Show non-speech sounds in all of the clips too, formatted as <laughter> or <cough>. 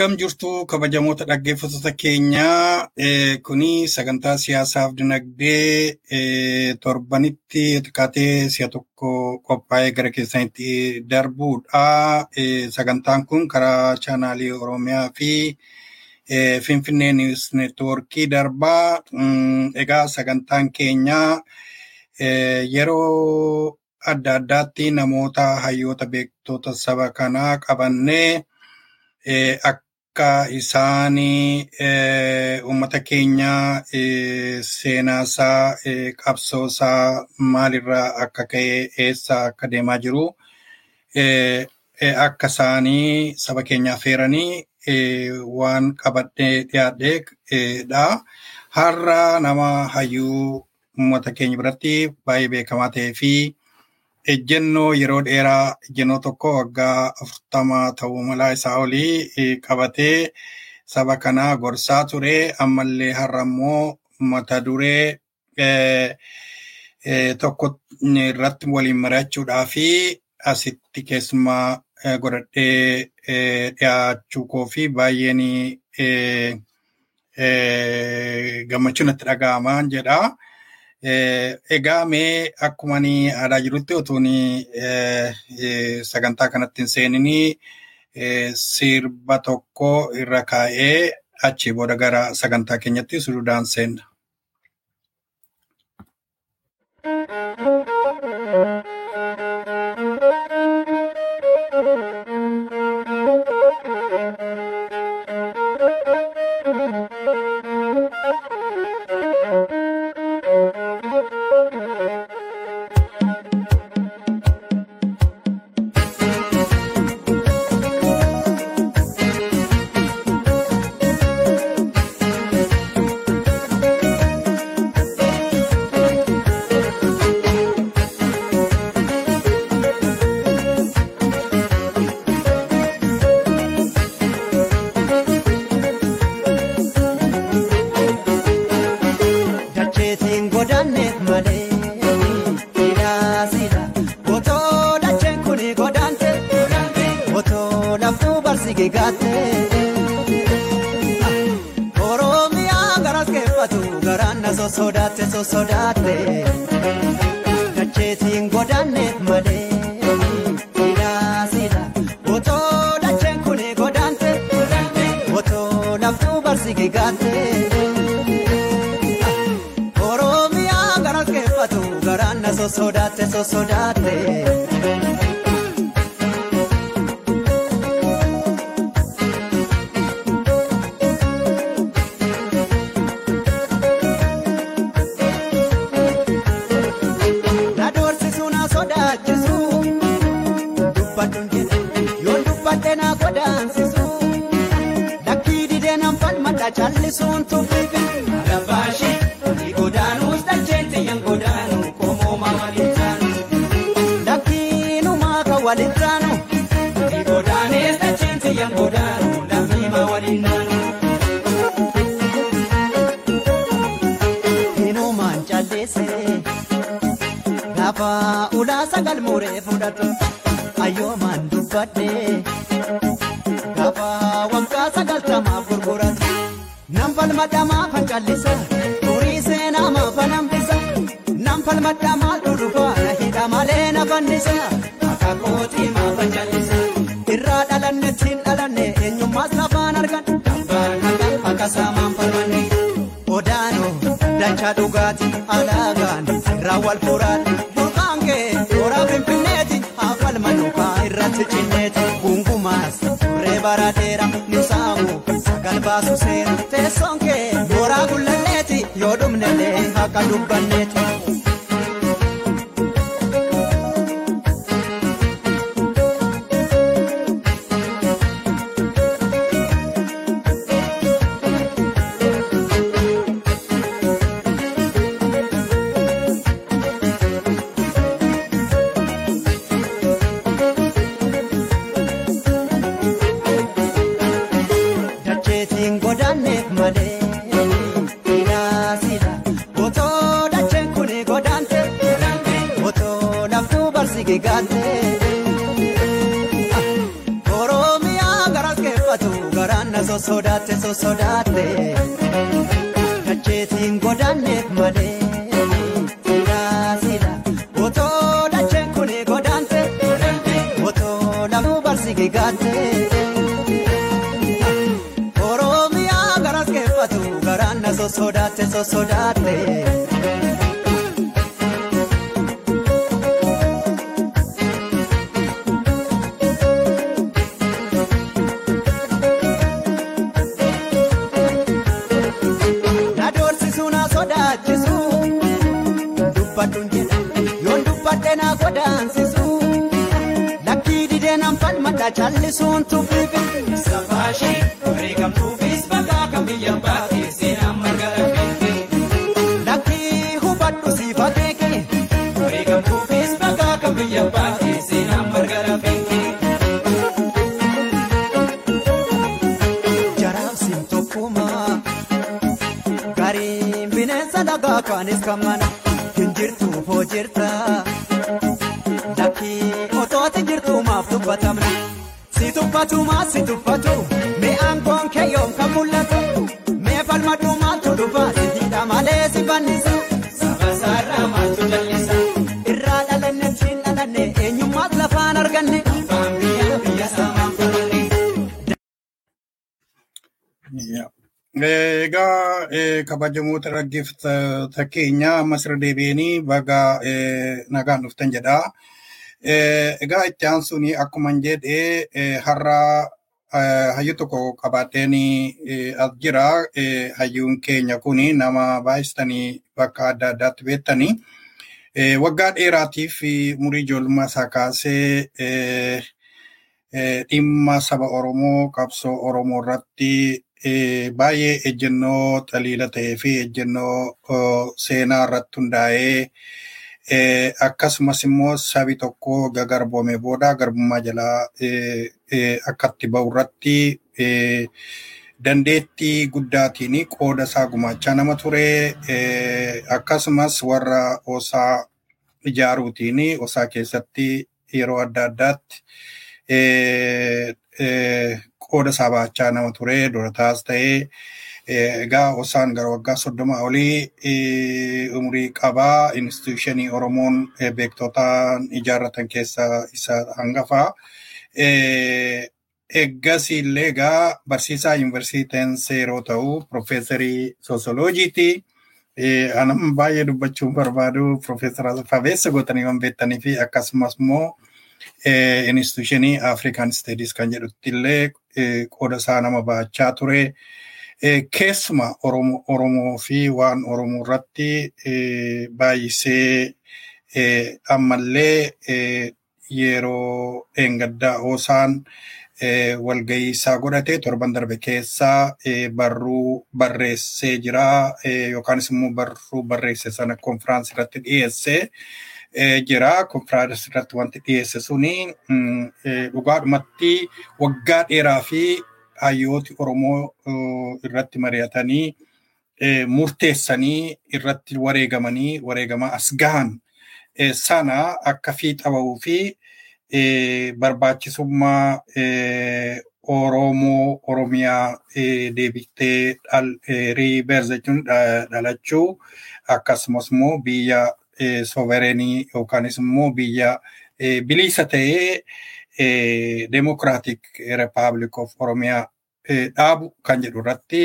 Akkam jirtu kabajamoota dhaggeeffattoota keenyaa kuni sagantaa siyaasaaf dinagdee torbanitti kaatee si'a tokko qophaa'ee gara keessanitti darbuudha. Sagantaan kun karaa chaanaalii Oromiyaa fi Finfinnee Niwus Neetwoorkii darbaa. Egaa sagantaan keenyaa yeroo adda addaatti namoota hayyoota beektoota saba kanaa qabannee akka isaan uummata keenya seenaasaa qabsoosaa maalirraa akka ka'e eessaa akka deemaa jiru akka isaanii saba keenyaaf heeranii waan qabadhee dhiyaadheedha. Har'a nama hayyuu uummata keenya biratti baay'ee beekamaa ta'ee fi ejjennoo yeroo dheeraa ejjennoo tokko waggaa afurtama ta'uu malaa isaa olii qabatee saba kanaa gorsaa ture. Ammallee har'a immoo mata duree tokko irratti waliin mari'achuudhaa fi asitti keessumaa godhadhee dhiyaachuu koo fi baay'een gammachuun natti dhaga'amaa jedha. Egaa mee akkuma aadaa jirutti utuun sagantaa kanatti hin seeninii sirba tokko irra kaa'ee achii booda gara sagantaa keenyatti sududaan seenna. Sodaate so sodaate dacheetiin godaanneef malee siidha otoo dacheen kuni godaante otoo laftuu barsige gaatte oromiyaa garas keeffatu garaan na so sodaate so sodaate. kakadubane dubbadhuun jedha yoon dubbadhe na godaansisu lakkii didee nan falmadha callisuun tuffifi. Safaashee wareegamtuufis bakka kan biyya baatee seenaan magaalaa beekee. Lakkii hubadhu siifa beeke Wareegamtuufis bakka kan biyya baatee seenaan magaalaa beekee. jaraabsiin tokkuma gariin bineensa dhagaa kaanis kan mana maaf dubbatamna si tuffatu maa si tuffatu mee aangoon kee yoom kan mul'atu mee falmadhu maaltu dhufa si hidha malee si fannisa Saba saarraa maaltu jallisa? irraa dhalanne siin dhalanne eenyummaas lafaan arganne. Afaan biyya biyya saamaan falanne. Egaa eh, kabajamoota dhaggeeffattoota keenya ammas irra deebi'anii baga eh, nagaan dhuftan jedha. Egaa itti aansuun akkuma jedhe eh, har'a hayyu tokko qabaadheen eh, as jira. Hayyuun keenya kun nama baay'istanii bakka adda addaatti beektanii. Waggaa dheeraatiif umurii ijoollummaa isaa kaasee dhimma saba Oromoo qabsoo Oromoo irratti baay'ee ejjennoo xaliila ta'ee fi ejjennoo seenaa irratti hundaa'ee akkasumas immoo sabi tokko gagarboome booda garbummaa jalaa eh, eh, akkatti ba'u irratti eh, dandeettii guddaatiin qooda isaa gumaachaa nama ture. Eh, akkasumas warra osaa ijaaruutiin osaa keessatti yeroo adda addaatti eh, eh, qooda isaa baachaa nama ture durataas ta'ee eh, egaa osaan gara waggaa soddoma olii eh, umurii qabaa instituushinii oromoon eh, beektotaan ijaarratan keessaa isa hangafaa. Eh, Eeggasii illee egaa barsiisaa yuunivarsiitiin yeroo ta'u piroofeesarii soosiyoloojiiti. Anam baay'ee dubbachuun barbaadu piroofeesara Fabeessa gootanii waan beektanii fi akkasumas immoo instituushinii Afrikaan Steedis kan jedhutti illee qooda isaa nama baachaa ture. Keessuma Oromoo fi waan Oromoo irratti baay'isee ammallee yeroo dheengaddaa osaan walgahii isaa godhate torban darbe keessaa barruu barreessee jira yookaanis immoo barruu barreesse sana konfiraansii irratti dhiyeessee jira. Konfiraansii irratti wanti dhiyeesse suni dhugaadhumatti waggaa dheeraa fi hayyooti Oromoo irratti mari'atanii murteessanii irratti wareegamanii wareegama as gahan. Sana akka fiixa bahuu fi barbaachisummaa Oromoo Oromiyaa deebiftee riiberz jechuun dhalachuu akkasumas immoo biyya soverenii yookaanis immoo biyya bilisa ta'ee Democratic Republic of Oromiyaa dhaabu kan jedhu irratti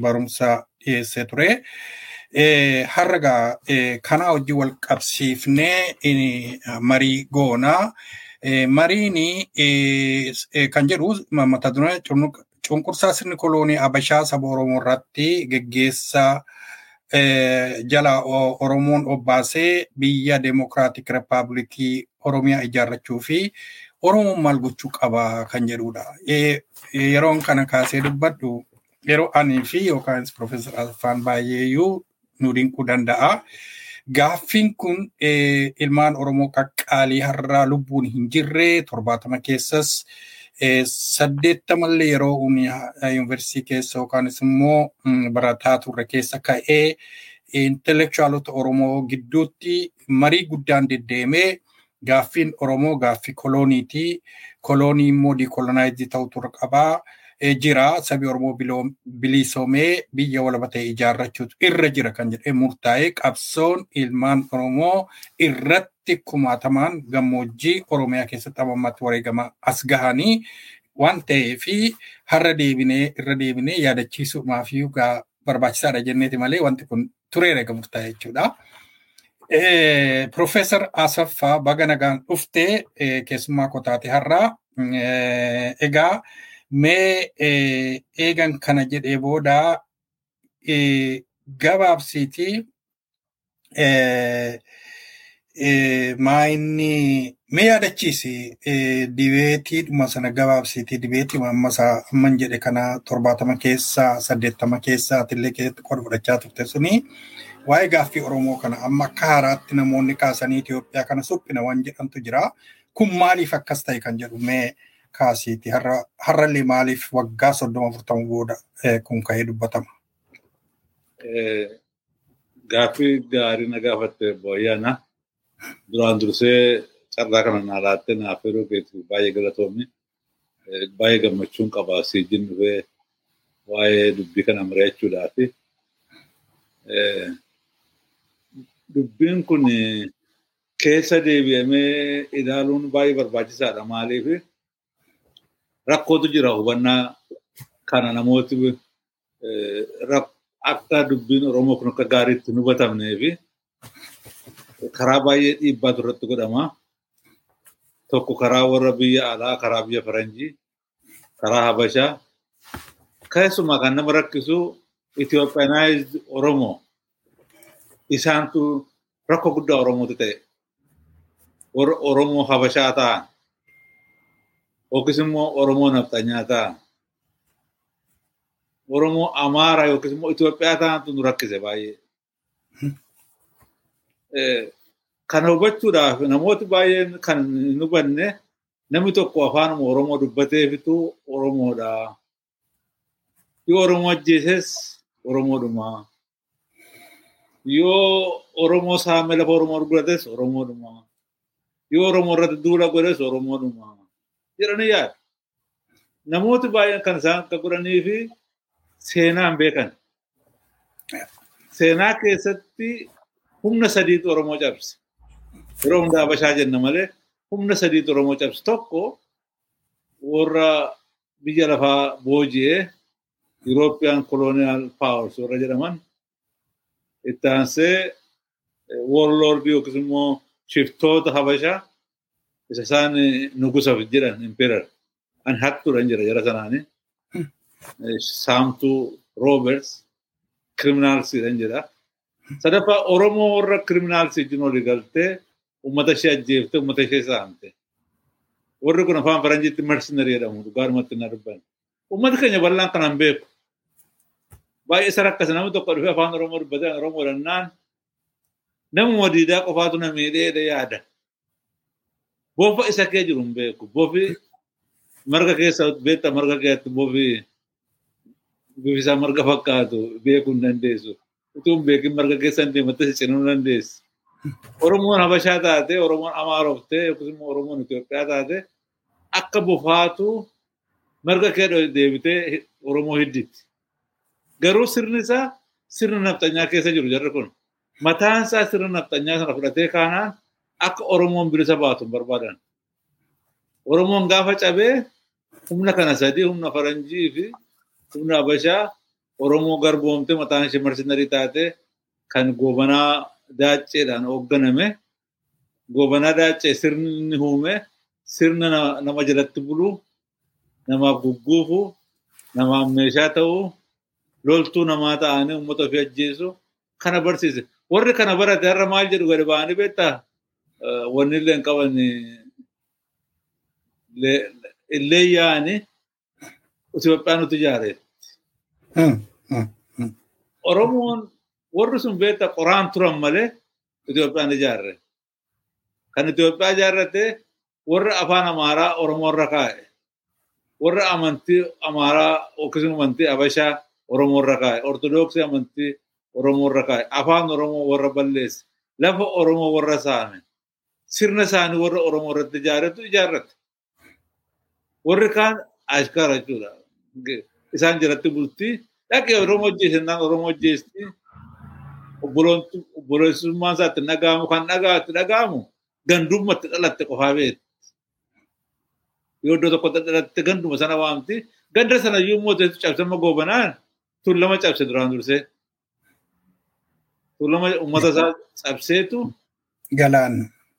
barumsa dhiyeessee ture. Har'a kanaa hojii wal qabsiifnee marii goonaa. Mariin kan jedhu mata duree cunqursaa sirni koloonii Abashaa saba Oromoo irratti geggeessaa jala Oromoon obbaasee biyya Demokiraatik Rippaabilikii Oromiyaa ijaarrachuu fi Oromoon maal gochuu qaba kan jedhudha. Yeroon kana kaasee dubbadhu yeroo anii fi yookaan Piroofeesar Alfaan baay'eeyyuu nu dinquu danda'a. Gaaffiin kun ilmaan Oromoo qaqqaalii har'aa lubbuun hin jirre torbaatama keessas saddeettamallee yeroo yuunivarsiitii keessa yookaanis immoo barataa turre keessa ka'ee intelektuwaalota Oromoo gidduutti marii guddaan deddeemee gaaffiin Oromoo gaaffii kolooniiti. Koloonii immoo diikolonaayizii ta'utu qabaa. Jira sabi Oromoo bilisoomee biyya walaba ta'e ijaarrachuutu irra jira kan jedhee murtaa'ee qabsoon ilmaan Oromoo irratti kumaatamaan gammoojjii Oromiyaa keessatti ammatti wareegama as gahanii waan ta'eef har'a deebinee irra deebinee yaadachiisuudhaaf barbaachisaadha jenneeti malee wanti kun tureera egaa murtaa'e jechuudha. Profeesar Asaffaa baga nagaan dhuftee keessummaa kotaate har'aa. Egaa mee eegan kana jedhee booda gabaabsiitii maayinni mee yaadachiisi dibeetiidhuma sana gabaabsiitii dibeetiidhuma ammasaa amman jedhe kana torbaatama keessaa saddeettama keessaa atillee keessatti qoda fudhachaa turte suni waa'ee gaaffii Oromoo kana amma akka haaraatti namoonni kaasanii Itoophiyaa kana suphina waan jedhantu jira. Kun maaliif akkas ta'e kan jedhu mee kaasiiti har'allee maaliif waggaa soddoma afurtama booda kun ka'ee dubbatama. Gaaffii gaarii na gaafatte booyyana. Duraan dursee carraa kana naa laatte naaf yeroo keetiif baay'ee galatoomne. Baay'ee gammachuun qaba siijin dhufee waa'ee dubbii kana mari'achuudhaafi. Dubbiin kun keessa deebi'amee ilaaluun baay'ee barbaachisaadha. Maaliif rakkootu jira hubannaa kana namooti akka dubbiin Oromoo kun akka gaariitti hin hubatamnee fi karaa baay'ee dhiibbaatu irratti godhama. Tokko karaa warra biyya alaa, karaa biyya faranjii, karaa habashaa. Keessumaa kan nama rakkisu Itoophiyaanaayizd Oromoo. Isaantu rakkoo guddaa Oromooti ta'e. Oromoo habashaa ta'an. Yookiis immoo Oromoo nafxanyaa ta'an. Oromoo Amaaraa yookiis immoo Itoophiyaa ta'antu nu rakkise baay'ee. Kana hubachuudhaaf namooti baay'een kan hin hubanne namni tokko afaanuma Oromoo dubbateefitu Oromoodha. Yoo Oromoo ajjeeses Oromoodhuma. Yoo Oromoo saame lafa Oromoo gurgurates Oromoodhuma. Yoo Oromoo irratti duula godhes Oromoodhuma. Jedhanii yaadu. Namooti baay'een kan isaan akka godhanii fi seenaan beekan. Seenaa keessatti humna sadiitu Oromoo cabse. Yeroo hundaa Habashaa jenna malee humna sadiitu Oromoo cabse. Tokko warra biyya lafaa booji'ee European colonial powers warra jedhaman itti aansee warlordii yookiis immoo shiftoota Habashaa isa isaan nugusaaf jedhan impeerar an hattuudhaan jira jara sanaanii saamtuu roobers kiriminaalsiidhaan jedha. Sadaffaa Oromoo warra kiriminaalsii wajjin walii galtee uummata ishee ajjeeftee uummata ishee saamte. Warri kun afaan faranjiitti mercenarii jedhamu dhugaadhumatti na dubban. Uummati keenya bal'aan kanaan beeku. Baay'ee isa rakkasa namni tokko dhufee afaan Oromoo dubbatee Oromoo dhannaan namuma diidaa qofaatu na miidhee yaada. Bofa isa kee jiru hin beeku. Bofi marga keessa beekta marga keessatti bofi bifisaa marga fakkaatu beekuu hin dandeessu. Utuu hin beekin marga keessa hin deematte cinuu hin dandeessu. Oromoon Habashaa taate, Oromoon Amaaroftee yookiis immoo Oromoon Itoophiyaa taate akka bofaatu marga kee deebitee Oromoo hidditti. Garuu sirni isaa sirna nafxanyaa keessa jiru jarri kun. Mataan isaa sirna nafxanyaa sana fudhatee kaanaan akka Oromoon bilisa baatu barbaadan. Oromoon gaafa cabee humna kana sadii humna faranjii fi humna Habashaa Oromoo garboomte mataan ishee marsinarii taate kan goobanaa daacceedhaan hoogganame goobanaa daaccee sirni uume sirna nama jalatti bulu namaaf gugguufu namaaf meeshaa ta'uu loltuu namaa ta'anii uummata ofii ajjeesu kana barsiise. Warri kana barate har'a maal jedhu gadi ba'anii beektaa wanni illee hin qaban illee yaa'ani Itoophiyaan nuti ijaareetti. Oromoon warri sun beektaa qoraan turan malee Itoophiyaan ijaarre. Kan Itoophiyaa ijaarrate warra afaan Amaaraa Oromoo irra kaa'e. Warra amantii Amaaraa yookiis amantii Habashaa Oromoo irra kaa'e. Ortodoksii amantii Oromoo irra kaa'e. Afaan Oromoo warra balleesse. Lafa Oromoo warra saame. sirna isaanii warra Oromoo irratti ijaarratu ijaarrate. Warri kaan ashkara jechuudha. Isaan jalatti bultii dhaqee Oromoo hojjeessinaan Oromoo hojjeesti. Obboleessummaan isaatti dhaga'amu kan dhaga'atti dhaga'amu gandummatti dhalatte qofaa beekti. Yoo iddoo tokkotti dhalatte ganduma sana waamti. Ganda sana iyyuu immoo cabsama goobanaan tullama cabse duraan dursee. Tuulama uummata isaa cabseetu Galaan.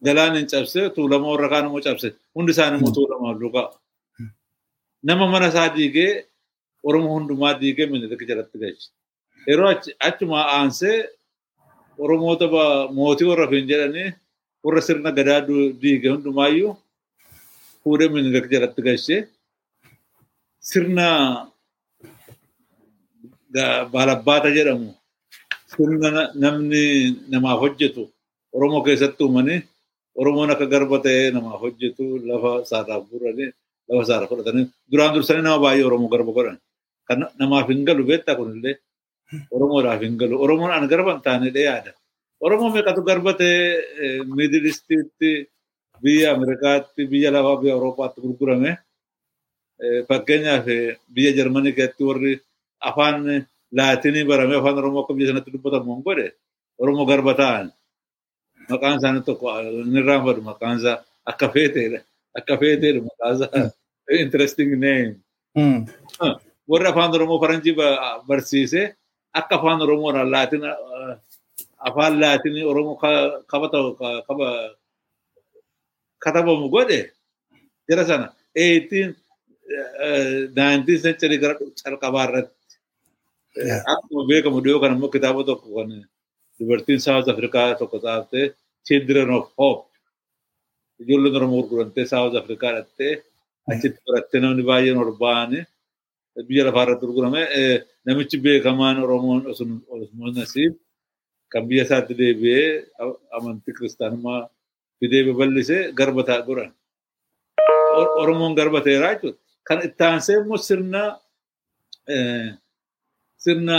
galaan hin cabse tuulama warra kaan immoo cabse hundi isaanii immoo tuulama lukaa. Nama mana isaa diigee Oromoo hundumaa diigee minilik jalatti galche. Yeroo achuma aansee Oromoota mootii warra fin jedhanii warra sirna gadaa diige hundumaayyuu fuudhee minilik jalatti galche. Sirna baalabbaata jedhamu sirna namni namaaf hojjetu Oromoo keessatti uumanii Oromoon akka garba ta'ee namaaf hojjetu lafa isaarraa fuudhanii lafa isaarraa fudhatanii duraan dursanii nama baay'ee Oromoo garba godhan. Kan namaaf hin galu beektaa kunillee Oromoodhaaf hin galu. Oromoon an garba hin taanedha yaada. Oromoo meeqatu garba ta'ee miidilistiitti biyya Ameerikaatti biyya lafaa biyya Awuroopaatti gurgurame. Fakkeenyaaf biyya Jarmanii keessatti warri afaan laatinii baramee afaan Oromoo akka biyya sanatti dubbatamu hin godhe Oromoo garba ta'an. Maqaan isaanii tokko inni raanfatu maqaan isaa akka feeteedha. Akka feeteedha maqaan isaa. <laughs> Interesting name. Warri afaan Oromoo faranjii barsiisee akka afaan Oromoodhaan laatiin afaan laatinii Oromoo kaba katabamu godhe jara sana 18 19 century gara calqabaa irratti akkuma beekamu dhiyoo kana immoo kitaaba tokko kan dubartiin South Afrikaa tokko taatee Children of Hope. Ijoolleen Oromoo gurgurantee South Afrikaa dhattee achitti barattee namni baay'een ol ba'anii biyya lafaa irratti gurgurame namichi beekamaan Oromoon Osman Nasiib kan biyya isaatti deebi'ee amantii kiristaanummaa fidee babal'isee garba ta'a godhan. Oromoon garba ta'eeraa jechuudha. Kan itti aansee immoo sirna sirna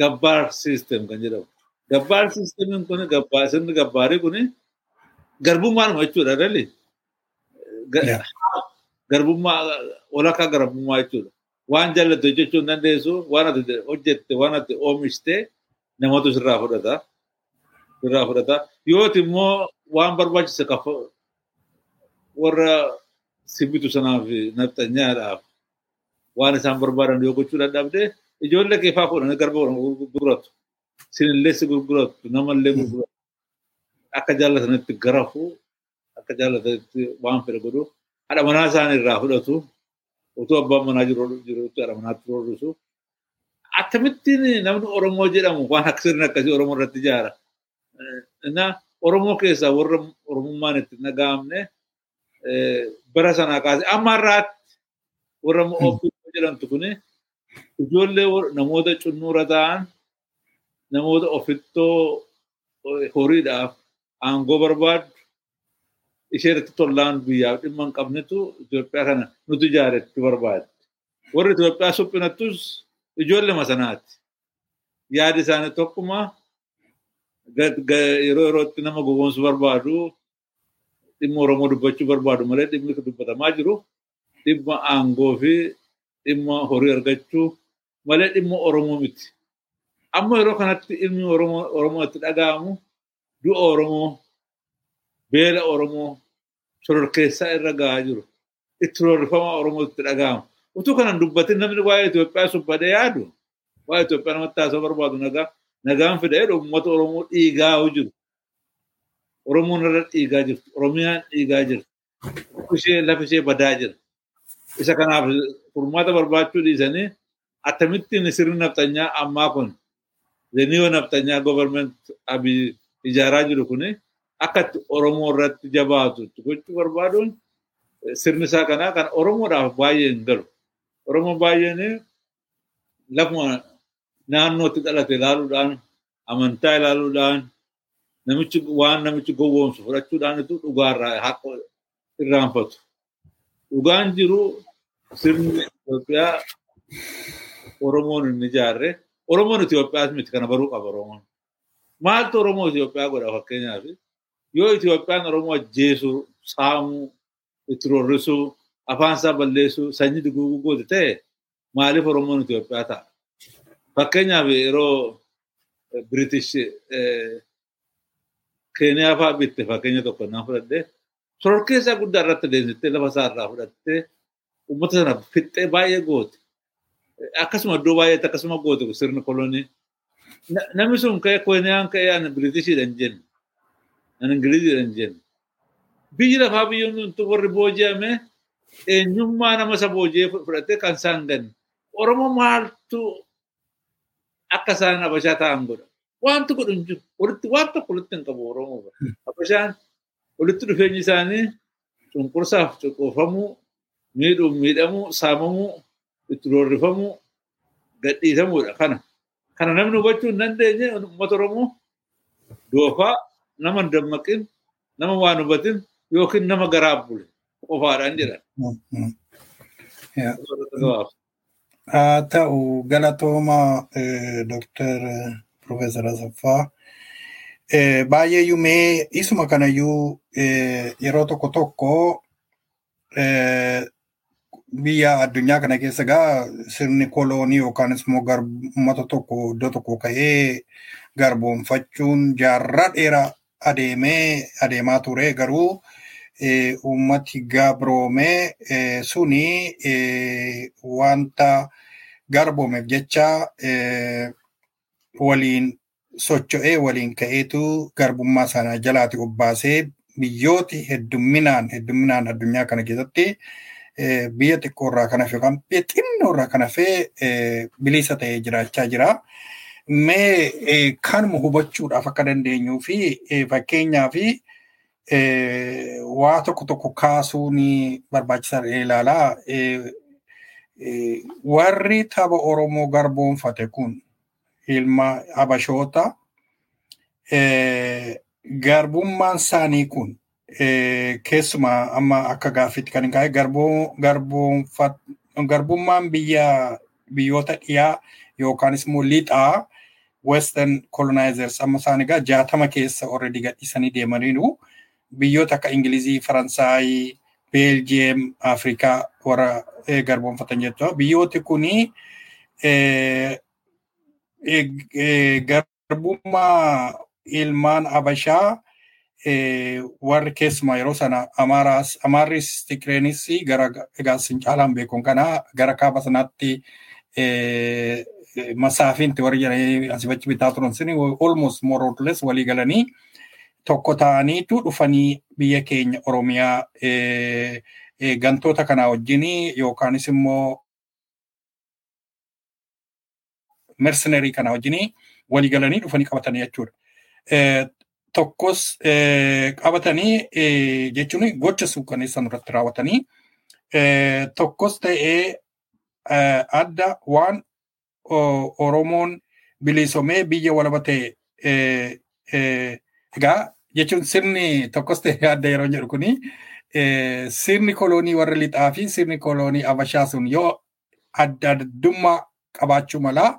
gabbaar siistem kan jedhamu. Gabbaar siistemiin kun sirni gabbaarii kun garbummaadhuma jechuudha dhalli. Garbummaa walakkaa garbummaa jechuudha. Waan jaallattu hojjechuu hin dandeessu waan ati hojjette waan ati oomishte namatu sirraa fudhata. Sirraa fudhata. Yooti immoo waan barbaachise warra sibitu sanaaf nafxanyaadhaaf waan isaan barbaadan yoo gochuu dadhabde ijoollee keefaa fuudhanii garba gurguratu. Sinillee si gurguratu namallee gurguratu. Akka jaallatanitti garafu akka jaallatanitti waan fedhe godhu haadha manaa isaanii irraa fudhatu. Utuu abbaan manaa jirutti haadha manaatti roorrisu. Akkamittiin namni Oromoo jedhamu waan akka sirni akkasii Oromoo irratti ijaara. Oromoo keessaa warra Oromummaan itti dhaga'amne bara sanaa kaasee amma har'aatti warra ofiitti jedhamtu kuni ijoollee namoota cunnuura ta'an namoota ofittoo horiidhaaf aangoo barbaadu ishee irratti tollaan biyyaaf dhimma hin qabnetu Itoophiyaa kana nuti ijaaretti barbaadde. Warri Itoophiyaa suphinattus ijoollee masanaati. Yaadi isaanii tokkuma yeroo yerootti nama gowwoomsuu barbaadu dhimma Oromoo dubbachuu barbaadu malee dhimmi dubbatamaa jiru dhimma aangoo fi dhimma horii argachuu malee dhimma Oromoo miti. Amma yeroo kanatti ilmi Oromoo itti dhaga'amu du'a Oromoo beela Oromoo shororkeessaa irra gahaa jiru. Itti rorrifama Oromoo itti dhaga'amu. Utuu kanan dubbatin namni waa'ee Itoophiyaa subbadee yaadu waa'ee Itoophiyaa namatti haasa'uu barbaadu nagaa nagaan fidee uummata Oromoo dhiigaa jiru. Oromoon irra dhiigaa jirtu. Oromiyaan dhiigaa jirti. Ishee lafa ishee badaa jira. Isa kanaaf furmaata barbaachuu dhiisanii akkamittiin sirni naftanyaa ammaa kun zeniyo naftanyaa goverment abii ijaaraa jiru kuni akka Oromoo irratti jabaatu gochuu barbaaduun sirni isaa kanaa kan Oromoodhaaf baay'ee hin galu. Oromoo baay'een lafuma naannootti dhalate ilaaluudhaan amantaa ilaaluudhaan namichi waan namichi gowwoomsu fudhachuudhaanitu dhugaarraa haqa irraanfatu. Dhugaan jiru sirni Itoophiyaa Oromoon hin ijaarre Oromoon Itoophiyaas miti kana baruu qaba Oromoon. Maaltu Oromoo Itoophiyaa godha fakkeenyaaf yoo Itoophiyaan Oromoo ajjeesuu, saamuu, itti rorrisuu, afaan isaa balleessuu, sanyii duguuguu goote ta'e maaliif Oromoon Itoophiyaa ta'a? Fakkeenyaaf yeroo British Keeniyaa fa'aa bitte fakkeenya tokko naan fudhadhee sororkeessaa guddaa irratti adeemsiftee lafa isaa irraa fudhattee uummata sana fixxee baay'ee goote. Akkasuma iddoo baay'eetti akkasuma goote sirni kolonii. Namni sun ka'ee Keeniyaan ka'ee ani Biritishiidhaan jenne. Ani Ingiliziidhaan jenne. Biyyi lafaa biyyoon warri booji'ame eenyummaa nama isa booji'ee fudhattee kan isaan ganne. Oromoo maaltu akka isaan abashaa ta'an godha. Wanti godhu hin jiru. Walitti waan tokko walitti hin qabu Oromoo. Abashaan walitti dhufeenyi isaanii cunqursaaf cuqqoofamuu, miidhuuf miidhamuu, saamamuu, itti roorrifamuu, gadhiisamuudha kana. Kana namni hubachuu hin dandeenye uummata Oromoo doofaa nama hin dammaqin, nama waan hubatin yookiin nama garaa bule qofaadhaan jedhan. Haa ta'u galatooma Dooktar Profeesar Asaffaa. Baay'eeyyuu mee isuma kanayyuu yeroo tokko tokko biyya addunyaa kana keessa gaa sirni koloonii yookaanis immoo uummata tokko iddoo tokko ka'ee garboonfachuun jaarraa dheeraa adeemee adeemaa ture garuu uummati gabroomee suni wanta garboomeef jecha waliin socho'ee waliin ka'eetu garbummaa sana jalaati obbaasee biyyooti heddumminaan heddumminaan addunyaa kana keessatti biyya xiqqoo irraa kan hafe yookaan biyya xinnoo irraa kan hafe bilisa ta'ee jiraachaa jira. Mee kanuma hubachuudhaaf akka dandeenyuu fi fakkeenyaa fi waa tokko tokko kaasuun barbaachisaa ilaalaa. Warri tapha Oromoo garboonfate kun ilma Habashoota garbummaan isaanii kun keessumaa amma akka gaaffitti kan hin kaa'e garbummaan biyya biyyoota dhiyaa yookaanis immoo lixaa western colonizers amma isaan egaa jaatama keessa already gadhiisanii deemaniiru. Biyyoota akka ingilizii faransaayii beeljiyeem afrikaa warra garboonfatan jechuudha. Biyyooti kuni garbummaa ilmaan habashaa warri keessumaa yeroo sana amaarris tigreenis gara egaa sincaalaan beekuun kana gara kaaba sanaatti masaafiinti warri jedhanii asifachi bitaa turan sini almost more or less walii galanii tokko ta'aniitu dhufanii biyya keenya oromiyaa gantoota kanaa wajjin yookaanis immoo mercenarii kana wajjin walii galanii dhufanii qabatanii jechuudha. Tokkos qabatanii jechuun gocha suukaneessan irratti raawwatanii tokkos ta'ee adda waan Oromoon bilisoomee biyya walaba ta'e egaa jechuun sirni tokkos ta'ee adda yeroo jedhu kuni sirni koloonii warra lixaa fi sirni koloonii Habashaa sun yoo adda addummaa qabaachuu malaa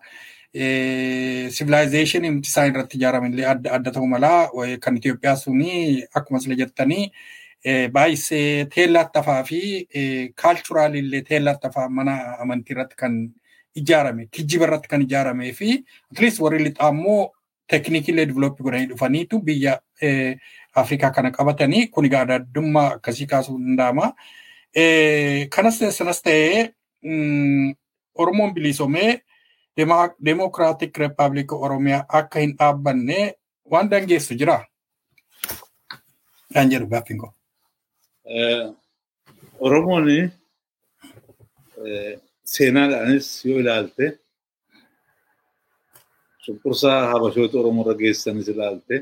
civilization isaan irratti ijaarame adda ta'uu malaa kan Itoophiyaa suni akkuma sila jettanii baay'isee teellattafaa fi kaalchuraal illee teellattafaa mana amantii irratti kan ijaarame kijjiba irratti kan ijaaramee fi atleast warri lixaa immoo teeknikiilee divilooppii godhanii dhufaniitu biyya Afrikaa kana qabatanii kun egaa adda addummaa akkasii kaasuu danda'ama. Kanas sanas ta'ee Oromoon bilisoomee Democratic Republic Oromiyaa akka hin dhaabbanne waan dangeessu jira. Kan jedhu gaaffiin koo. Oromoon seenaadhaanis yoo ilaalte cunqursaa habashoota Oromoo irra geessanis ilaalte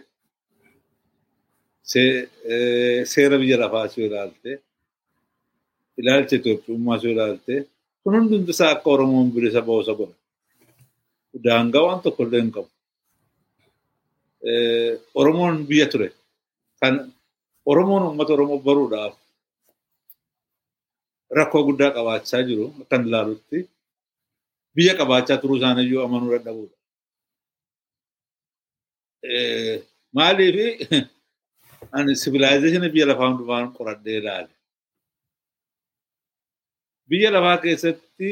seera biyya lafaas yoo ilaalte ilaalcha Itoophiyummaas yoo ilaalte kun hundumti isaa akka Oromoon bilisa ba'uusa godha. Daangaa waan tokko illee hin qabu. Oromoon biyya ture. Kan Oromoon uummata Oromoo baruudhaaf rakkoo guddaa qabaachaa jiru akkan ilaalutti biyya qabaachaa turuu isaaniiyyuu amanuu dadhabuudha. Maaliif <laughs> ani sivilaayizeeshinii biyya lafaa hundumaan qoradhee ilaale. Biyya lafaa keessatti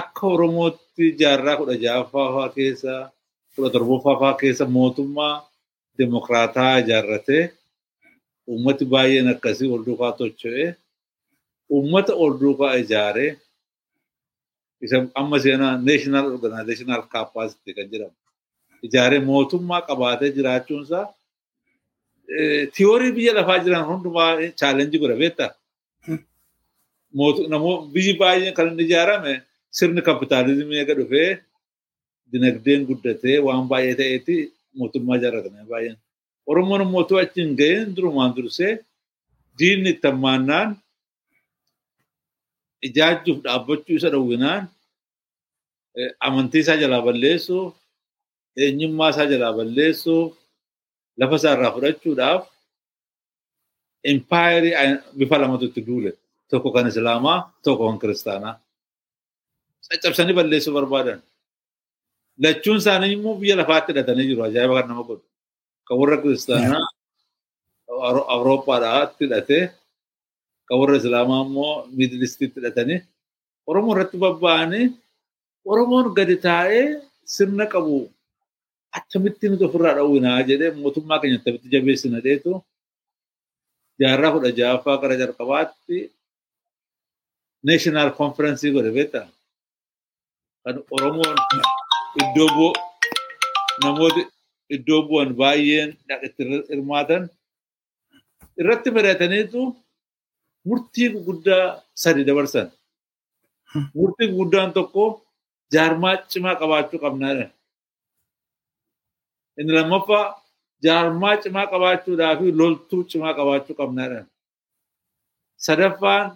akka Oromootti jaarraa kudha ja'affaa keessa kudha torbaffaa keessa mootummaa demokraataa ijaarratee uummati baay'een akkasii ol duukaa tocho'ee uummata ol duukaa ijaaree isa amma seenaa national organizational capacity kan jedhamu ijaaree mootummaa qabaatee jiraachuunsaa tiyoorii biyya lafaa jiran hundumaa chaalenjii godha beektaa? biyyi baay'een kan inni ijaarame sirni kapitaalizimii eega dhufee dinagdeen guddatee waan baay'ee ta'eeti mootummaa ijaarratame baay'een. Oromoon mootuu achi hin ga'een durumaan dursee diinni itti hammaannaan ijaachuuf dhaabbachuu isa dhowwinaan amantii isaa jalaa balleessuuf eenyummaa isaa jalaa balleessuuf lafa isaa irraa fudhachuudhaaf impaayerii bifa lamatu itti duule. Tokko kan Islaamaa, tokko kan Kiristaanaa. Caccabsanii balleessuu barbaadan. Lachuun isaanii immoo biyya lafaatti hidhatanii jiru. Ajaa'iba kan nama godhu. Kan warra Kiristaanaa Awurooppaadhaatti hidhatee, kan warra Islaamaa immoo Miidilistiitti hidhatanii Oromoo irratti babba'anii Oromoon gadi taa'ee sirna qabu akkamitti nuti ofirraa dhowwinaa jedhee mootummaa keenya akkamitti jabeessina dheetu jaarraa kudha ja'affaa gara jalqabaatti national conference godhe beektaa kan Oromoon iddoo bu'u namooti iddoo bu'an baay'een itti hirmaatan irratti mari'ataniitu murtii guddaa sadi dabarsan. Murtii guddaan tokko jaarmaa cimaa qabaachuu qabnaadha. Inni lammaffaa jaarmaa cimaa qabaachuudhaa fi loltuu cimaa qabaachuu qabnaadha. Sadaffaan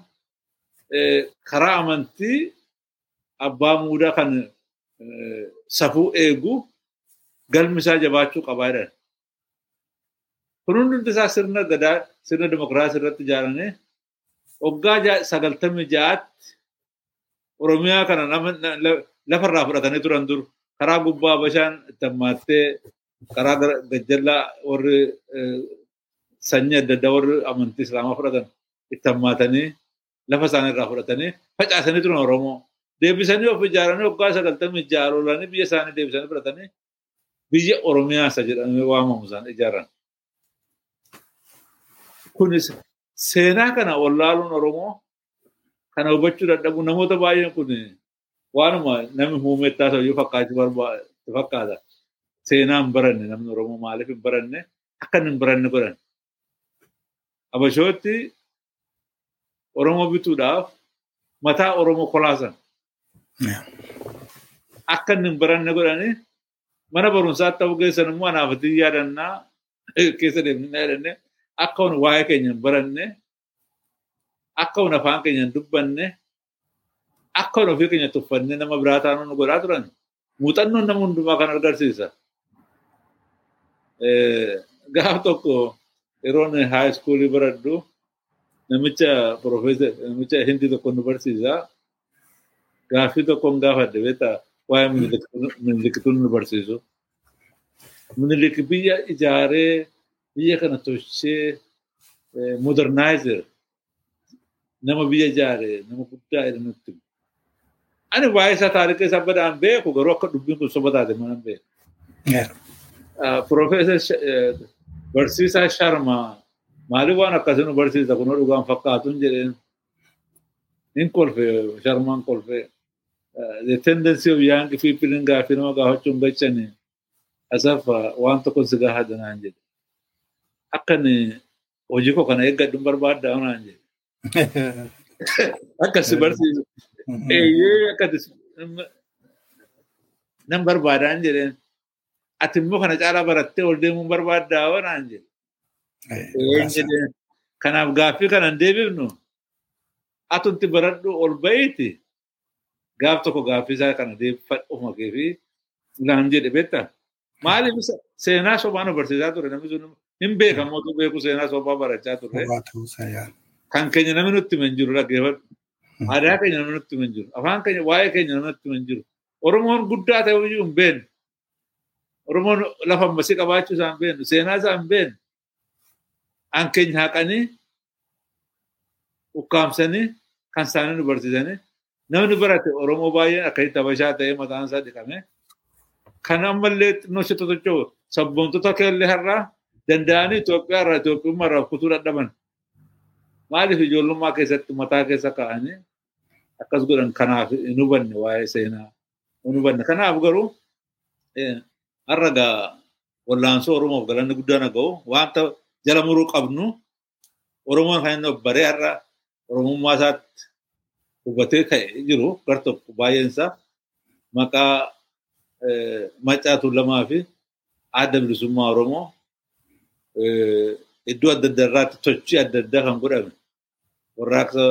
karaa amantii abbaa muudaa kan safuu eegu galmi isaa jabaachuu qabaadha. Kun hundi isaa sirna gadaa sirna dimokiraasii irratti ijaarame waggaa sagaltamii ja'aatti Oromiyaa kana lafarraa fudhatanii turan dur karaa gubbaa bashaan itti hammaattee karaa gajjallaa warri sanyii adda addaa warri amantii islaamaa fudhatan itti hammaatanii lafa isaanii irraa fudhatanii facaasanii turan Oromoo. Deebisanii of ijaaranii waggaa sagaltamii ja'a lolanii biyya isaanii deebisanii fudhatanii biyya Oromiyaa isa jedhamee waamamu isaan ijaaran. Kunis seenaa kana wallaaluun Oromoo kana hubachuu dadhabu namoota baay'een kun waanuma namni muumettaa ta'uu fakkaachuu fakkaata. Seenaa hin baranne namni Oromoo maaliif hin baranne akka hin baranne godhan. Habashootti Oromoo bituudhaaf mataa Oromoo kolaasan. Akka hin baranne godhanii mana barumsaatti ta'uu geessan immoo anaafatii yaadannaa keessa deemnee yaadannee akka hun waa'ee keenya hin baranne akka hun afaan keenya hin dubbanne akka hun ofii keenya tuffannee nama biraa taanuu nu godhaa turan muuxannoon nama hundumaa kan agarsiisa. Gaaf tokko yeroon haa iskuulii baradhu namicha profeesar namicha hindi tokko nu barsiisa. Gaaffii tokkoon gaafadhe beektaa waa'ee minilikituun nu barsiisu. Minilik biyya ijaaree biyya kana tolchee modernizer nama biyya ijaare nama guddaa jedhe nutti. Ani waa'ee isaa taarika isaa badaan beeku garuu akka dubbiin kun soba taate mana beeku. Profeesar barsiisaa Sharmaa maaliif waan akkasii nu barsiisa kun dhugaan fakkaatu hin jedheen. Hin kolfe Sharmaan kolfe. The tendency of young people in gaaffii nama gaafachuun gachanii asaf waan tokko si gaafadha naan jedhe. Akkan hojii koo kana eeggadhu barbaadda naan jedhe. Akka <laughs> si barsiisu. Eeyyee akka nan barbaadaan jedheen. Ati immoo kana caalaa barattee ol deemuun barbaaddaa naan jedhe. jedheen. Kanaaf gaaffii kana hin deebifnu. Atunti baradhu ol ba'iiti. Gaaf tokko gaaffii isaa kana deeffadhu ofuma kee fi naan jedhe beektaa. Maaliif seenaa sobaa nu barsiisaa ture namni sun hin beekamu otoo beeku seenaa sobaa barachaa ture. Kan keenya namni nutti hin jiru dhaggeeffadhu. Aadaa keenya namni nutti hin jiru. Afaan keenya waa'ee keenya namni nutti hin jiru. Oromoon guddaa ta'e iyyuu hin beeknu. Oromoon lafa ammasii qabaachuu isaa hin beeknu. Seenaa isaa hin beeknu. an keenya haqanii ukkaamsanii kan isaanii nu barsiisanii namni barate Oromoo baay'een akkasitti habashaa ta'ee mataan isaa dhiqame. Kan ammallee xinnoo ishee totochoo sabboontoota keellee har'aa danda'anii Itoophiyaa irraa Itoophiyummaa irraa kutuu dadhaban. Maaliif ijoollummaa keessatti mataa keessa kaa'anii akkas godhan kanaaf hin hubanne waa'ee seenaa hin hubanne. Kanaaf garuu har'a gaa wallaansoo Oromoof galanni guddaan ga'u. Wanta jala muruu qabnu Oromoon kan inni baree har'a Oromummaa isaatti hubatee ka'e jiru gar tokko baay'een isaa maqaa maccaatu lamaa fi adda bilisummaa Oromoo iddoo adda addaa irraatti sochii adda addaa kan godhame warraaqsa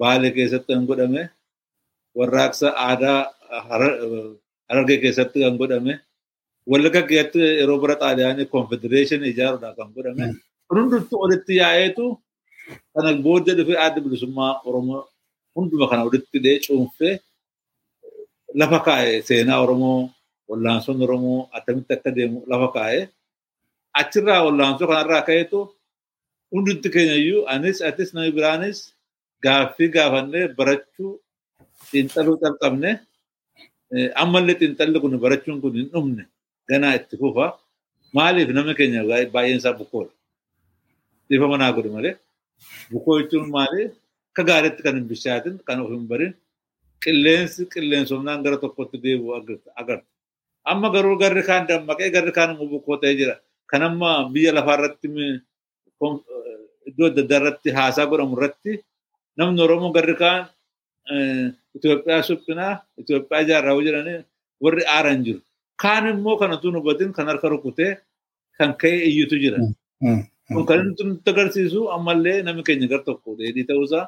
Baalee keessatti kan godhame warraaqsa aadaa Harargee keessatti kan godhame Wallagga keessatti yeroo bara xaaliyaanii konfedereeshinii ijaaruudhaan kan godhame hundumtu walitti yaa'eetu kana booddee dhufee adda bilisummaa Oromoo hunduma kana walitti hidhee cuunfee lafa kaa'e seenaa Oromoo wallaansoon Oromoo akkamitti akka deemu lafa kaa'e achirraa wallaansoo kanarraa ka'eetu hundumti keenya iyyuu anis atis namni biraanis gaaffii gaafannee barachuu xiinxaluu calqabne ammallee xiinxalli kun barachuun kun hin dhumne ganaa itti fufa. Maaliif namni keenya baay'een isaa bukkoodha. Dhiifa manaa godhu malee? Bukkoo jechuun maali akka gaariitti kan hin bishaatin kan of hin barin qilleensi qilleensumnaan gara tokkotti deebi'u agarta. Amma garuu garri kaan dammaqee garri kaan immoo bukkoo ta'ee jira. Kan amma biyya lafaa irratti iddoo adda addaa irratti haasaa godhamu irratti namni Oromoo garri kaan Itoophiyaa suphinaa Itoophiyaa ijaarraa jedhanii warri aaran jiru. Kaan immoo kanatu hubatin kan harka rukutee kan ka'e iyyutu jira. Kun kan inni nutti agarsiisu ammallee namni keenya gar tokko dheedhii ta'uusaa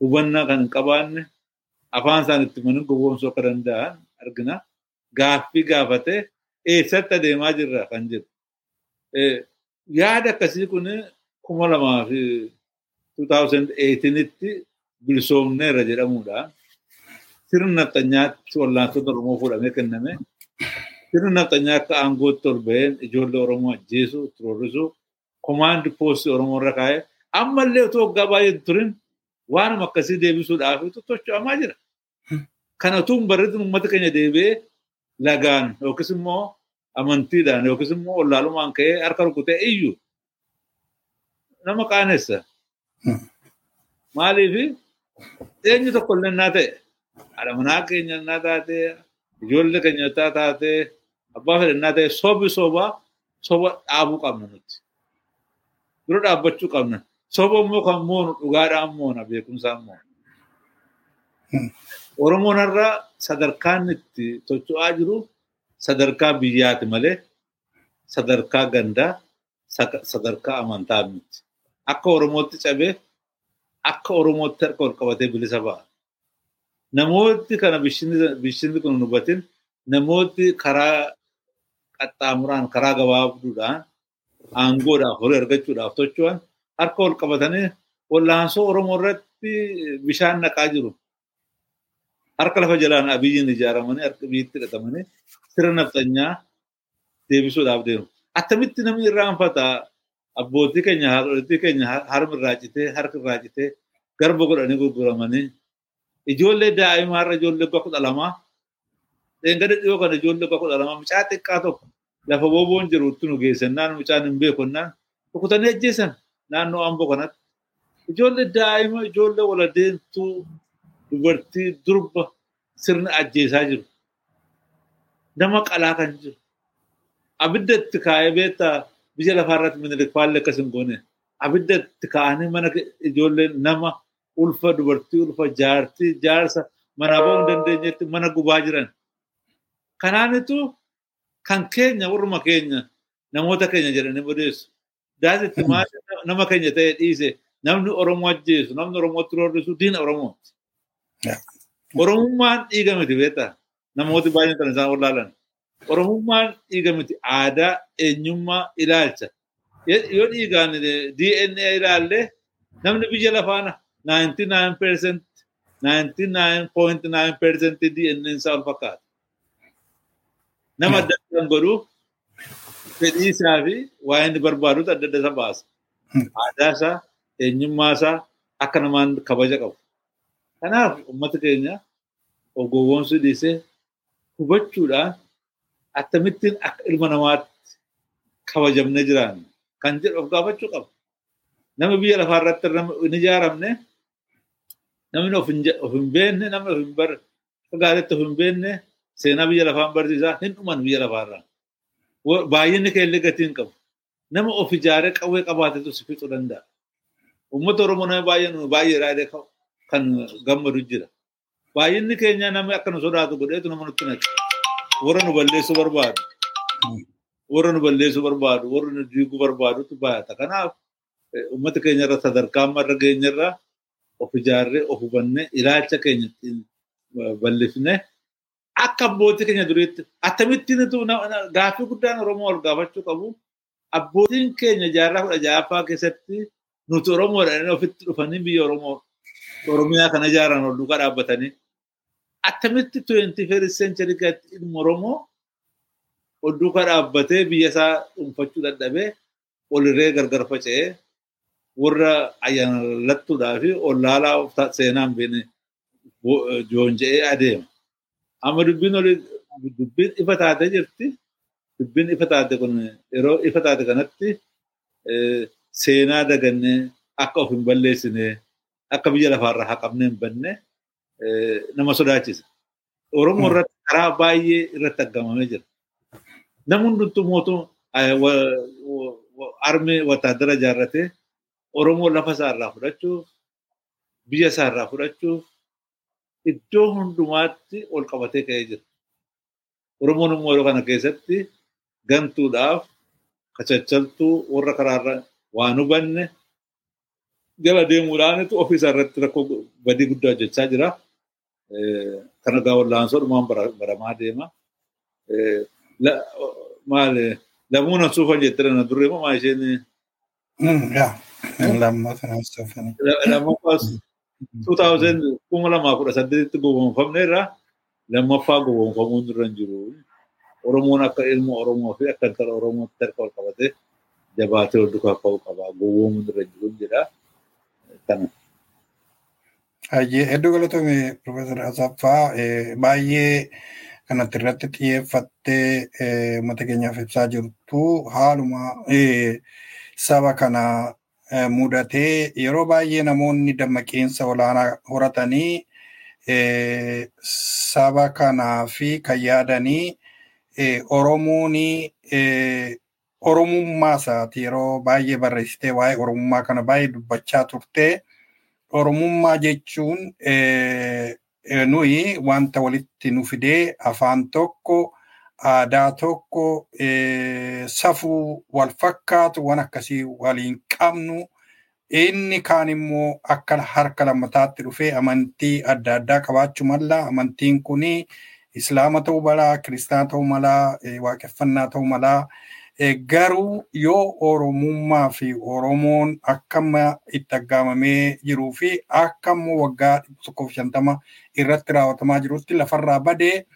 hubannaa kan hin qabaanne afaan isaan itti manin gowwoomsuu akka danda'an argina. Gaaffii gaafatee eessatti adeemaa jirra kan jedhu. Yaada akkasii kun kuma lamaa fi 2018tti bilisoomneerra jedhamuudhaan sirna nafxanyaatti wallaansota Oromoo fuudhamee kenname. Sirni nafxanyaa akka aangootti ol baheen ijoollee Oromoo ajjeesuu, turorrisuu, komaandi poostii Oromoo irra kaa'ee ammallee otoo waggaa baay'ee turin waanuma akkasii deebisuudhaaf tocho'amaa jira. Kana utuu hin barreetin uummata keenya deebi'ee lagaan yookiis immoo amantiidhaan yookiis immoo wallaalumaan ka'ee harka rukutee iyyuu nama qaanessa. Maaliif eenyu tokko illee naa ta'e haadha manaa keenya naa taatee ijoollee keenya taa taatee abbaa fedhannaa ta'e sobi sobaa soba dhaabuu qabna nuti. Dura dhaabbachuu qabna. Soba immoo kan moonu dhugaadhaan moona beekumsaan moona. Oromoon irraa sadarkaan itti socho'aa jiru sadarkaa biyyaati malee sadarkaa gandaa sadarkaa amantaa miti. Akka Oromootti cabee akka Oromootti harka ol qabatee bilisa ba'a. Namooti kana bishinni kun hubatin namooti karaa qaxxaamuraan karaa gabaabduudhaan aangoodhaaf horii argachuudhaaf tocho'an harka ol qabatanii wallaansoo Oromoo irratti bishaan naqaa jiru. Harka lafa jalaan abiyyiin ijaaramanii harka biyyitti hidhatamanii sirna nafxanyaa deebisuudhaaf deemu. Attamitti namni irraanfata abbootii keenya haadhotii keenya harmi irraa citee harki irraa citee garba godhanii gurguramanii ijoollee daa'imaa irra ijoollee bakka kudha lamaa dheengada dhiyoo kana ijoollee bakka kudha lamaa mucaa xiqqaa tokko lafa booboon jirutti nu geessannaan mucaan hin beekonnaan rukutanii ajjeesan naannoo amboo kanatti. Ijoollee daa'ima ijoollee waladeemtuu dubartii durba sirna ajjeesaa jiru. Nama qalaa kan jiru. Abidda itti kaa'ee beektaa biyya lafaa irratti minilik faallee akkas hin goone. Abidda itti kaa'anii mana ijoollee nama ulfa dubartii ulfa jaartii jaarsa manaa ba'uu hin dandeenyetti mana gubaa jiran. Kanaanitu kan keenya warruma keenya namoota keenya jedhanii odeessu. Daasitti nama keenya ta'e dhiise namni Oromoo ajjeesu namni Oromootti roorrisu diina Oromooti. Oromummaan dhiiga miti beektaa namooti baay'een kan isaan wallaalan. Oromummaan dhiiga miti aadaa eenyummaa ilaalcha. Yoo dhiigaan DNA ilaalle namni biyya lafaana 99% 99.9% DNA isaa ol fakkaata. Nama adda adda godhu fedhii isaa fi waa inni barbaadutu adda adda isa baasa. Hmm. aadaa isaa, eenyummaa isaa akka namaan kabaja qabu. Kanaaf uummata keenya of gowwoomsuu dhiisee hubachuudhaan akkamittiin akka ilma namaatti kabajamnee jiraannu kan jedhu of gaafachuu qaba. Nama biyya lafaa irratti hin ijaaramne namni of hin beekne namni of hin bar akka gaariitti of hin beekne seenaa biyya lafaan barsiisaa hin dhuman biyya lafaarraa. Baay'inni keellee gatii hin qabu. Nama of ijaaree qawwee qabaatetu si fixuu danda'a. Uummata Oromoo nama baay'ee nu baay'ee raadee kan gammadu jira. Baay'inni keenya namni akka nu sodaatu godheetu nama nutti naqe. Warra nu balleessuu barbaadu. Warra nu balleessuu barbaadu, warra nu diiguu barbaadutu baay'ata. Kanaaf eh, uummata keenya irra sadarkaa amma irra geenye irraa of ijaarree of hubannee ilaalcha keenya ittiin eh, bal'ifnee akka abbootii keenya duriitti akkamittiin gaaffii guddaan Oromoo ol gaafachuu qabu abbootiin keenya jaarraa kudha ja'affaa keessatti nuti Oromoodhaan ofitti dhufanii biyya Oromoo Oromiyaa kana ijaaran ol duukaa dhaabbatanii akkamitti 21st century gatti ilma Oromoo ol duukaa dhaabbatee biyya isaa dhuunfachuu dadhabee olirree gargar faca'ee warra ayyaanalattuudhaa fi ollaalaa of ta- seenaan beene joonja'ee adeema. Amma dubbiin dubbiin ifa taatee jirti. Dubbiin ifa taate kun yeroo ifa taate kanatti seenaa dagannee akka of hin balleessine akka biyya lafaarraa haqamnee hin banne nama sodaachisa. Oromoo irratti karaa baay'ee irratti aggamamee jira. Namni hundumtuu mootuu armee wataadara ijaarratee Oromoo lafa isaarraa fudhachuuf biyya isaarraa fudhachuuf iddoo hundumaatti ol qabatee ka'ee jira. Oromoon immoo yeroo kana keessatti gantuudhaaf kachachaltuu warra karaarra waan hubanne jala deemuudhaanitu ofiisaa irratti rakkoo badii guddaa hojjechaa jira. Kana gaa wallaansoo dhumaan bara- baramaa deema. Maali lamuun asuufan jettee na duree moo maa isheen Mm, nama soofanii. lammaffaa 2000 kuma lamaa kudha saddeetitti gowwoomfamne irraa lammaffaa gowwoomfamuu irra hin jiru. Oromoon akka ilma Oromoo fi akka intala Oromootti harka ol qabatee jabaatee ol dukaa ka'uu qaba. Gowwoomuu irra hin jiru jedha. Kana. Hedduu galatoome Profeesar Asaffaa baay'ee kanatti irratti xiyyeeffattee uummata keenyaaf ibsaa jirtu haaluma saba kana mudatee yeroo baay'ee namoonni dammaqinsa olaanaa horatanii saba kanaa fi kan yaadanii Oromoon Oromummaa isaati yeroo baay'ee barreessitee waa'ee Oromummaa kana baay'ee dubbachaa turtee. Oromummaa jechuun nuyi wanta walitti nu fidee afaan tokko, aadaa tokko, safuu wal fakkaatu waan akkasii waliin qabnu. Inni kaan immoo akka harka lammataatti dhufee amantii adda addaa qabaachuu mala. Amantiin kuni Islaama ta'uu malaa, Kiristaana ta'uu malaa, waaqeffannaa ta'uu malaa. Garuu yoo Oromummaa fi Oromoon akkama itti aggaamamee jiruu fi akkammoo waggaa dhibba tokkoof shantama irratti raawwatamaa jirutti lafarraa badee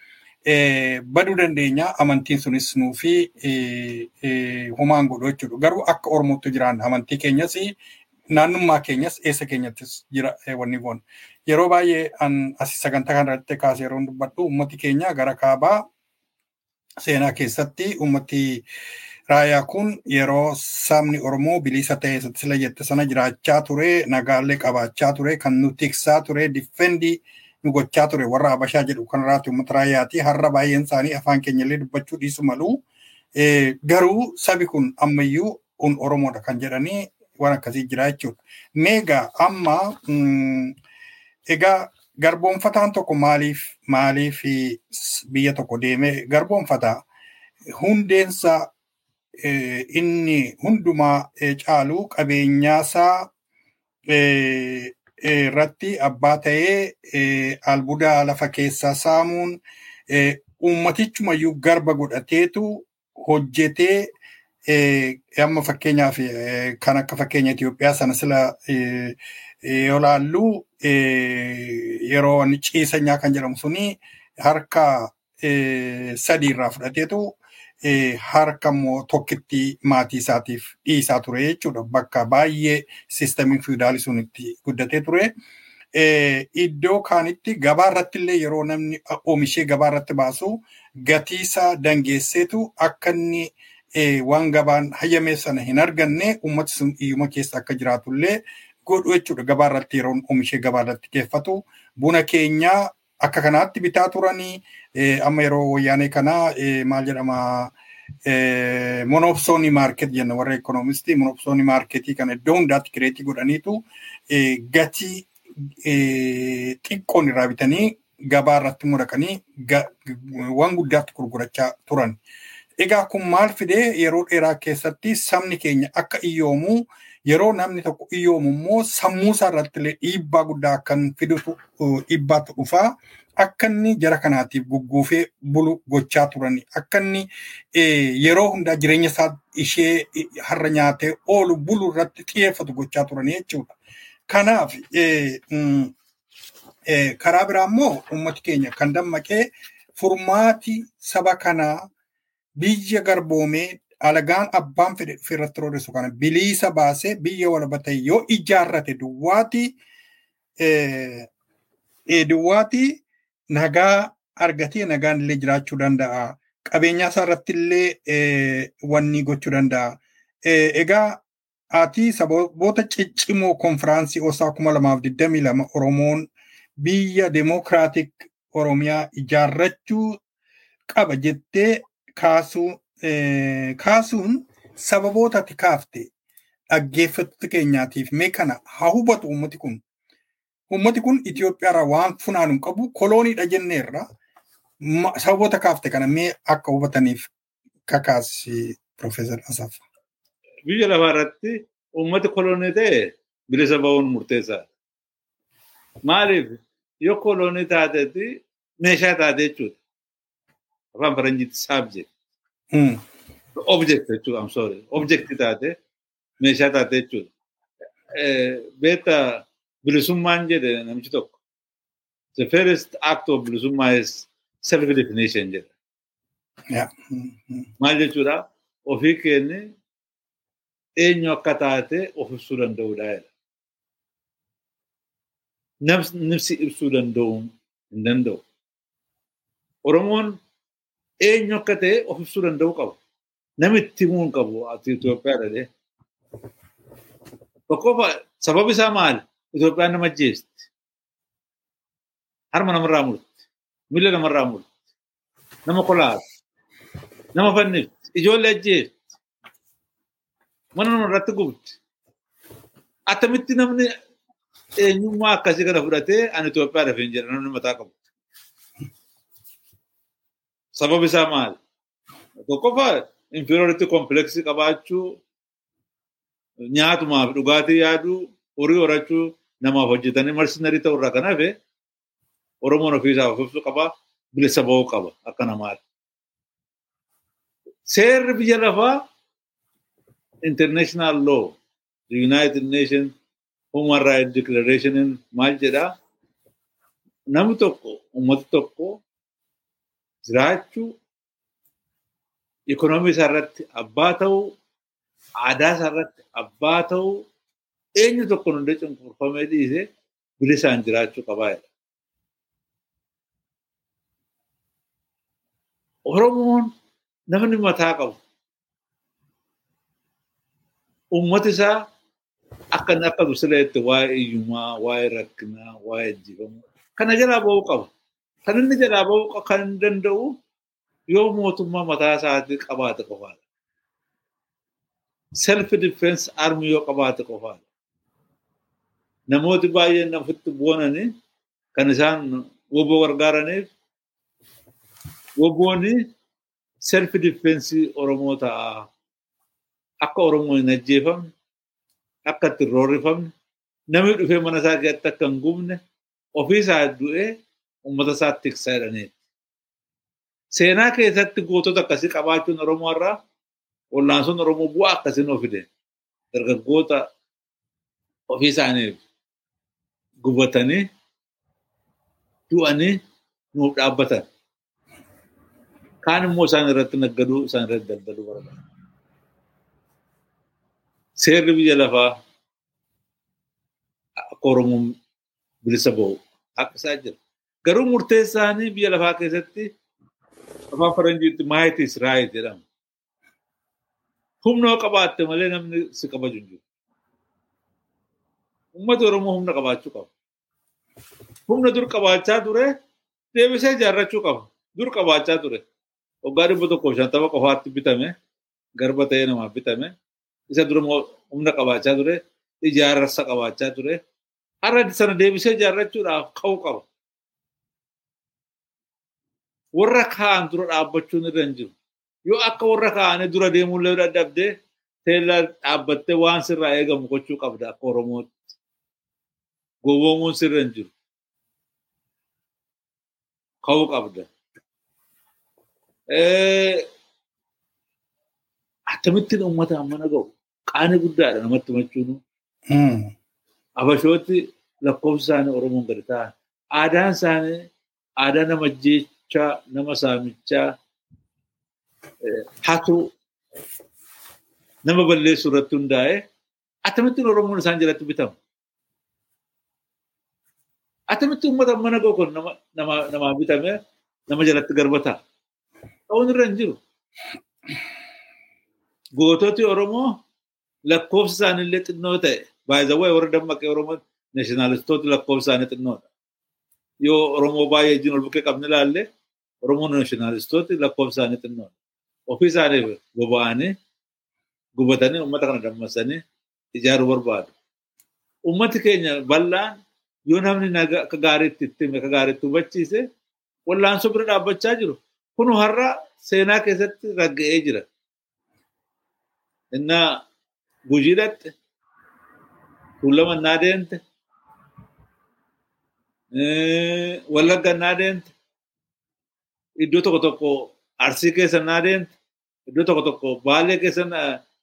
baduu dandeenya. Amantiin sunis nuu fi eh, eh, homaan godhu jechuudha. Garuu akka Oromootti jiraanna amantii keenyas naannummaa keenyas eessa keenyattis jira eh, wanni kun. Yeroo baay'ee an as sagantaa kanarratti kaasee yeroo dubbadhu uummati keenya gara kaabaa seenaa keessatti uummati raayyaa kun yeroo sabni Oromoo bilisa ta'e sila jette sana jiraachaa ture nagaallee qabaachaa ture kan nu tiksaa ture diffendi nu gochaa ture warra Habashaa jedhu kanarraati uummata raayyaati har'a baay'een isaanii afaan keenyallee dubbachuu dhiisu malu. Eh, Garuu sabi kun ammayyuu kun Oromoodha kan jedhanii waan akkasii jira jechuudha. Meegaa amma mm, egaa garboonfataan tokko maaliif maaliif biyya tokko deemee garboonfataa hundeensa eh, inni hundumaa eh, caalu qabeenyaasaa irratti abbaa ta'ee eh, albuuda lafa keessaa saamuun eh, ummatichumayyuu garba godhateetu hojjetee eh, amma fakkeenyaaf eh, kan akka fakkeenya Itoophiyaa sana sila eh, eh, yoo laallu eh, yeroo ciisanyaa kan jedhamu suni harka eh, sadii irraa fudhateetu harka immoo tokkitti maatii isaatiif dhiisaa ture jechuudha. Bakka baay'ee siistamiin fiidaali sun itti guddatee ture. Iddoo kaanitti gabaa irratti illee yeroo namni oomishee gabaa irratti baasu gatiisaa dangeesseetu akka inni waan gabaan hayyame sana hin arganne uummati sun hiyyuma keessa akka jiraatu illee godhu jechuudha. Gabaa irratti yeroo oomishee gabaa irratti geeffatu buna keenyaa akka kanaatti bitaa turanii amma yeroo wayyaanee kanaa maal jedhama monopsoonii maarket jenna warra ekonomistii monopsoonii maarketii kana iddoo hundaatti kireetii godhaniitu gatii xiqqoon irraa bitanii gabaa irratti muraqanii waan guddaatti gurgurachaa turan. Egaa kun maal fidee yeroo dheeraa keessatti sabni keenya akka iyyoomu yeroo namni tokko iyyoomu immoo sammuu isaa irratti dhiibbaa guddaa akkan fidutu dhiibbaatu dhufaa. Akka inni jara kanaatiif gugguufee bulu gochaa turani. Akka inni yeroo hundaa jireenya isaa ishee har'a nyaatee oolu bulu irratti xiyyeeffatu gochaa turani jechuudha. Kanaaf karaa biraa immoo uummati keenya kan dammaqee furmaati saba kanaa biyya garboomee alagaan abbaan fedhe irratti roorrisu kana bilisa baasee biyya walaba yoo ijaarrate duwwaati duwwaati nagaa argatee nagaan illee jiraachuu danda'a. Qabeenyaa isaa irratti illee wanni gochuu danda'a. Egaa ati sababoota ciccimoo konfiraansii osaa kuma lamaaf digdamii lama Oromoon biyya demookiraatik Oromiyaa ijaarrachuu qaba jettee kaasuu kaasuun sababoota ati kaafte dhaggeeffattoota keenyaatiif mee kana haa hubatu uummati kun. Uummati kun Itoophiyaarraa waan funaanu qabu kolooniidha jenneerra sababoota kaafte kana mee akka hubataniif kakaasi Profeesar Asaf. Biyya lafaa irratti uummati koloonii ta'e bilisa ba'uun murteessaadha. Maaliif yoo koloonii taatetti meeshaa taate jechuudha. Afaan faranjiitti saabjekt. Object jechuudha, I'm sorry. Object taate meeshaa taate jechuudha. Beektaa bilisummaan jedhe namichi tokko. The first act of bilisummaa is self definition jedha. Maal jechuudha? Ofii keenya eenyu akka taate of ibsuu danda'uudha jedha. Nafsi ibsuu danda'u hin danda'u. Oromoon eenyu akka ta'e of ibsuu danda'u qaba. Namni itti himuu hin qabu ati Itoophiyaa dhale. Tokkoffaa sababi isaa maali? Itoophiyaan nama ajjeesti. Harma namarraa murti. Miila namarraa murti. Nama kolaati. Nama fannifti. Ijoollee ajjeesti. Mana namarratti gubdi. Attamitti namni eenyummaa akkasii kana fudhatee ani Itoophiyaa dhafeen jedha namni mataa qabu. Sababi isaa maali? Tokkoffaa inferiority kompleksii qabaachuu nyaatumaaf dhugaatii yaaduu horii horachuu namaaf hojjetanii marsiinarii ta'uu irraa kan hafe Oromoon ofiisaa of ibsuu qaba bilisa ba'uu qaba akka namaati. Seerri biyya lafaa international law. The United Nations Human Rights Declaration maal jedhaa namni tokko uummati tokko jiraachuu ikonoomii isaa irratti abbaa ta'uu aadaa isaa irratti abbaa ta'uu eenyu tokko hundee cunqurfamee dhiise bilisaan jiraachuu qabaa jedha. Oromoon namni mataa qabu uummati isaa akka inni akka dusileetti waa'ee iyyummaa, waa'ee rakkinaa, waa'ee ajjifamuu kana jalaa ba'uu qaba. Kan inni jalaa ba'uu kan danda'u yoo mootummaa mataa isaatii qabaate qofaadha. Self defense armii yoo qabaate qofaadha. Namooti baay'een nafitti boonanii kan isaan woboo gargaaraniif wobooni self defense Oromoo ta'a. Akka Oromoo hin ajjeefamne, akka itti roorrifamne, namni dhufee mana isaa keessatti akka hin gubne, ofii isaa du'ee uummata isaa tiksaa jedhaniiti. Seenaa keessatti gootota akkasii qabaachuun Oromoo irraa wal'aansoon Oromoo bu'aa akkasiin of fide. Dargaggoota ofii isaaniif gubatanii du'anii nuuf dhaabbatan. kaan immoo isaan irratti naggaduu isaan irratti daldaluu barbaada. Seerri biyya lafaa akka Oromoon bilisa ba'u akka isaa jira. Garuu murteessaanii biyya lafaa keessatti afaan faranjiitti maayitis raayit jedhama. Humna qabaatte malee namni si kabaju hin jiru. Uummata Oromoo humna qabaachuu qaba. Humna dur qabaachaa ture deebisee ijaarrachuu qaba. Dur qabaachaa ture. Waggaa dhibba tokkoof shantama qofaatti bitame garba ta'ee namaaf bitame. Isa dura humna qabaachaa ture ijaarsa qabaachaa ture. Har'a sana deebisee ijaarrachuudhaaf ka'uu qaba. Warra kaa'an dura dhaabbachuun irra hin jiru. Yoo akka warra kaa'anii dura deemuun illee dadhabdee teellaa dhaabbattee waan sirraa eegamu gochuu qabda akka Oromootti. Gowwoomuun sirra hin jiru. Ka'uu qabda. Akkamittiin uummata ammana ga'u qaanii guddaadha namatti machuun. Abashootti lakkoofsi isaanii Oromoon gadi ta'an. Aadaan isaanii aadaa nama jeechaa, nama saamichaa, hatuu, nama balleessuu irratti hundaa'e akkamittiin Oromoon isaan jalatti bitamu. Akkamittiin uummata mana kun namaa bitame nama jalatti garbataa. Ta'uun irra hin jiru. Goototi Oromoo lakkoofsi isaaniillee xinnoo ta'e baay'ee warra dammaqee Oromoo naashinaalistooti lakkoofsi isaanii xinnoodha. Yoo Oromoo baay'ee wajjin ol bukkee qabne ilaalle Oromoo naashinaalistooti lakkoofsi isaanii xinnoodha. Ofii isaaniif boba'anii gubatanii uummata kana dammaqsanii ijaaruu barbaadu. Uummati keenya bal'aan yoo namni akka gaariitti itti akka gaariitti hubachiise wallaansoo bira dhaabbachaa jiru. Kun har'a seenaa keessatti ragga'ee jira. Innaa gujii dhatte, tuulama naa deemte, wallagga naa deemte, iddoo tokko tokko arsii keessa naa deemte, iddoo tokko tokko baalee keessa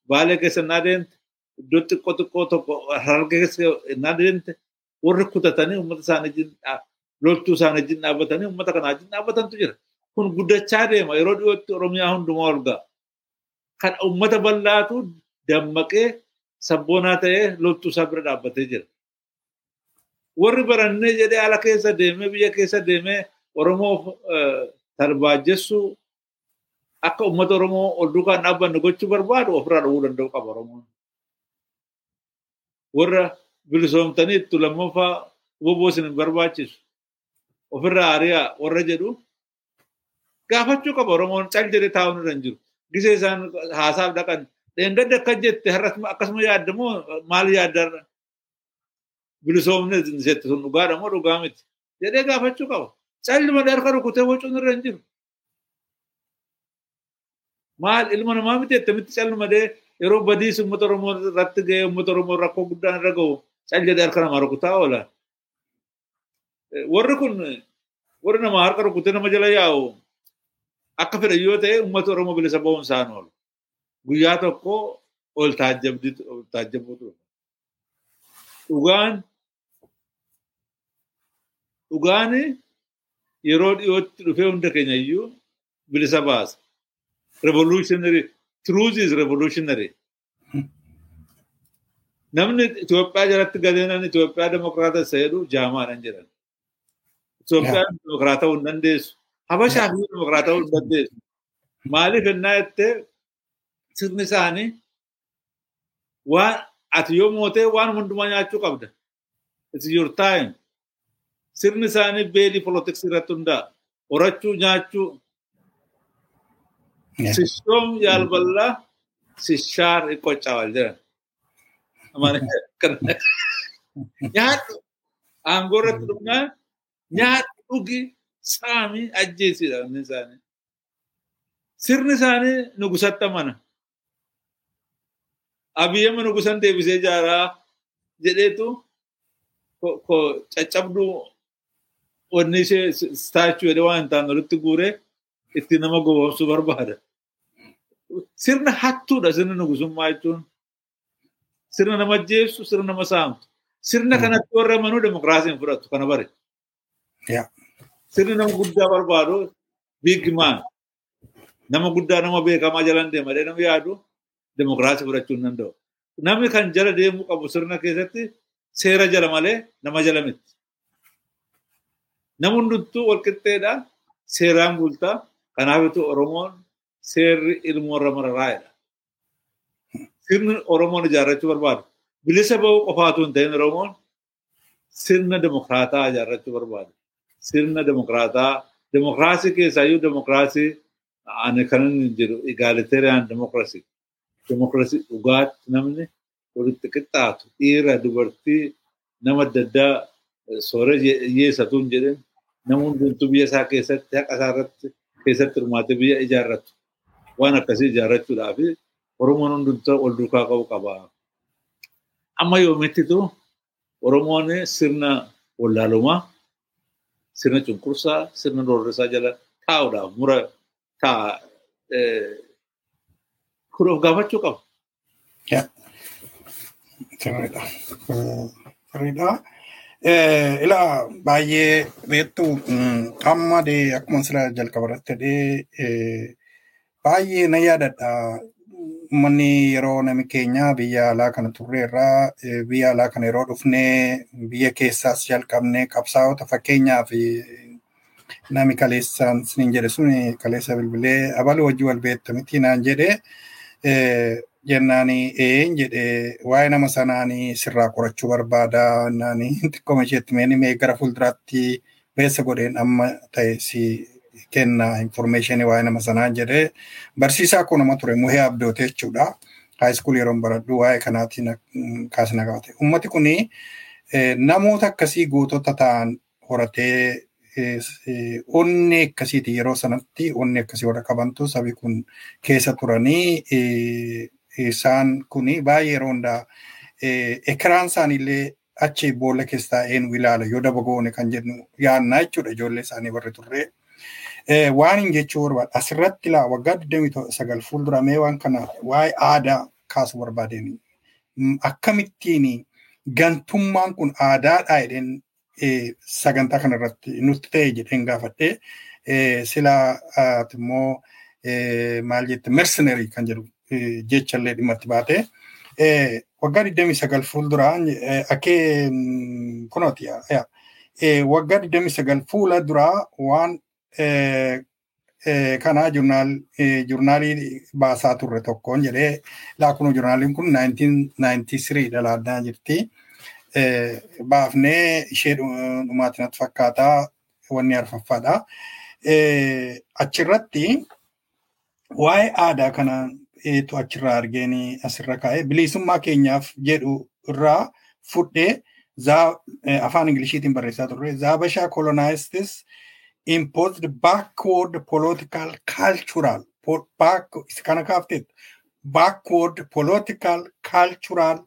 baalee keessa naa deemte, iddoo xiqqoo xiqqoo tokko hararge keessa naa deemte, warri kutatanii uummata isaanii wajjin loltuu isaanii wajjin dhaabbatanii uummata kanaa wajjin dhaabbatantu jira. Kun guddachaa deema yeroo dhiyootti Oromiyaa hundumaa ol ga'a. Kan uummata bal'aatu dammaqee sabboonaa ta'ee loltuu isaa bira dhaabbatee jira. Warri barannee jedhee ala keessa deemee biyya keessa deemee Oromoo tarbaajessuu akka uummata Oromoo ol duukaan dhaabbanne gochuu barbaadu ofirraa dhowwuu danda'u qaba Oromoon. Warra bilisoomtanii itti lammaffaa boboo isin hin barbaachisu. Ofirraa ari'aa warra jedhu gaafachuu qaba Oromoon cal jedhee taa'uun irra hin jiru. Gisee isaan haasaaf dhaqan dheengadda akka jette akkasuma yaadda moo maal yaaddarra? Bilisoomne jette sun dhugaadha moo dhugaa miti? Jedhee gaafachuu qaba. Calli malee harka rukutee wacuun irra hin jiru. Maal ilma namaa miti attamitti calli malee yeroo badiis uummata Oromoo irratti ga'ee uummata Oromoo rakkoo guddaan irra ga'u cal jedhee harka namaa rukutaa oola. Warri kun warri namaa harka rukutee nama jala yaa'u akka fedhan yoo ta'e uummata Oromoo bilisa ba'uun isaan oolu. Guyyaa tokko ol taajjabuu ture. Dhugaan dhugaan yeroo dhiyootti dhufee hunda keenya iyyuu bilisa baasa. Revolutionary truth is revolutionary. Namni Itoophiyaa jalatti galeenan Itoophiyaa demokraata jedhu jaamaadhaan jedhan. Itoophiyaan demokraata ta'uu hin dandeessu. Habashaa fi demokraata ta'uu hin dandeessu. Maaliif ennaa jettee sirni isaanii waan ati yoo mootee waan hundumaa nyaachuu qabda. It's your time. Sirni isaanii beelii politiks irratti hundaa'a. Horachuu nyaachuu. Sishoom yaalballaa sishaar qoccawal jedhan. Nyaadhu aangoo irratti dhufnaan nyaadhu dhugi saamii ajjeesiidha inni isaanii. Sirni isaanii nugusatti amana. Abiyyama nugusan deebisee ijaaraa jedheetu caccabduu hin taane walitti guuree itti nama gowwoomsuu barbaada. Sirna hattuudha sirni nugusummaa jechuun. Sirna nama ajjeessu, sirna nama saamtu. Sirna kanatti warra amanuu demokiraasiin fudhatu kana bare. Sirni nama guddaa barbaadu big man. nama guddaa nama beekamaa jalan deemadee nama yaadu demokiraasii fudhachuu hin danda'u. Namni kan jala deemuu qabu sirna keessatti seera jala malee nama jala miti. Nama hundumtuu walqixxeedha. Seeraan bultaa. Kanaafitu Oromoon seerri ilmoorra mararaa'edha. Sirni Oromoon ijaarrachuu barbaadu. Bilisa bahuu qofaatu hin ta'in Oromoon sirna demokiraataa ijaarrachuu barbaadu. Sirna demokiraataa demokiraasii keessaayyuu demokiraasii ani kan inni jedhu egaaliteeriyaan demokiraasii. Demokiraasii dhugaatti namni walitti qixxaatu dhiira dubartii nama adda addaa soora hiyyeessatu hin nama hundumtuu biyya isaa keessatti haqa isaa irratti keessatti hirmaatee biyya ijaarratu waan akkasii ijaarrachuudhaaf Oromoon hundumtuu ol duukaa qabu qaba. Amma yoomittitu Oromoon sirna wallaalumaa, sirna cunqursaa, sirna doorrisaa jala taa'uudhaaf mura taa'a. Kun of gaafachuu qaba. Sirriidha. Sirriidha. Ilaa baay'ee beektu amma dee akkuma sila jalqaba irratti jedhee baay'ee na yaadadha. Uummanni yeroo nami keenya biyya alaa kana turreerraa biyya alaa kana yeroo dhufnee biyya keessaas jalqabnee qabsaa'ota fakkeenyaaf nami kaleessaan siniin jedhe sun kaleessa bilbilee abaluu wajji wal beekta miti naan jedhe jennaani een jedhe. Waa'ee nama sanaani sirraa qorachuu barbaada. Naani xiqqooma isheetti meeni mee gara fuulduraatti beessa godheen amma ta'e si kenna. Information waa'ee nama sanaa jedhe. Barsiisaa koo nama ture. Muhee abdoote jechuudha. Haayiskuul yeroo baradhu. Waa'ee kanaatiin kaasna qabate. Ummati kuni namoota akkasii gootota ta'an horatee onni akkasiiti yeroo sanatti onni akkasii warra qabantu sabi kun keessa turanii isaan kuni baay'ee yeroo hundaa ekiraan isaaniillee achi boolla keessa taa'een ilaala yoo daba goone kan jennu yaannaa jechuudha ijoollee isaanii warri turre. Waan hin jechuu barbaada. Asirratti laa waggaa 29 fuuldura mee waan kana waa'ee aadaa kaasuu barbaadeen. Akkamittiin gantummaan kun aadaadhaa jedheen sagantaa kanarratti nutti ta'e jedheen gaafadhee sila immoo maal jette mercenary kan jedhu jechallee dhimma itti baate waggaa 29 fuuldura akkee kunooti waggaa 29 fuula duraa waan kana jurnaalii baasaa turre tokkoon jedhee laakunu jurnaaliin kun 1993 dhalaaddaa jirti. Baafnee ishee dhumaatiin natti fakkaataa wanni arfaffaadha. Achirratti waa'ee aadaa kana eetu achirraa argeen asirra kaa'ee. Bilisummaa keenyaaf jedhu irraa fudhee afaan Ingiliishiitiin barreessaa turre. Zaabashaa colonized imposed backward political cultural back kana kaafteet backward political cultural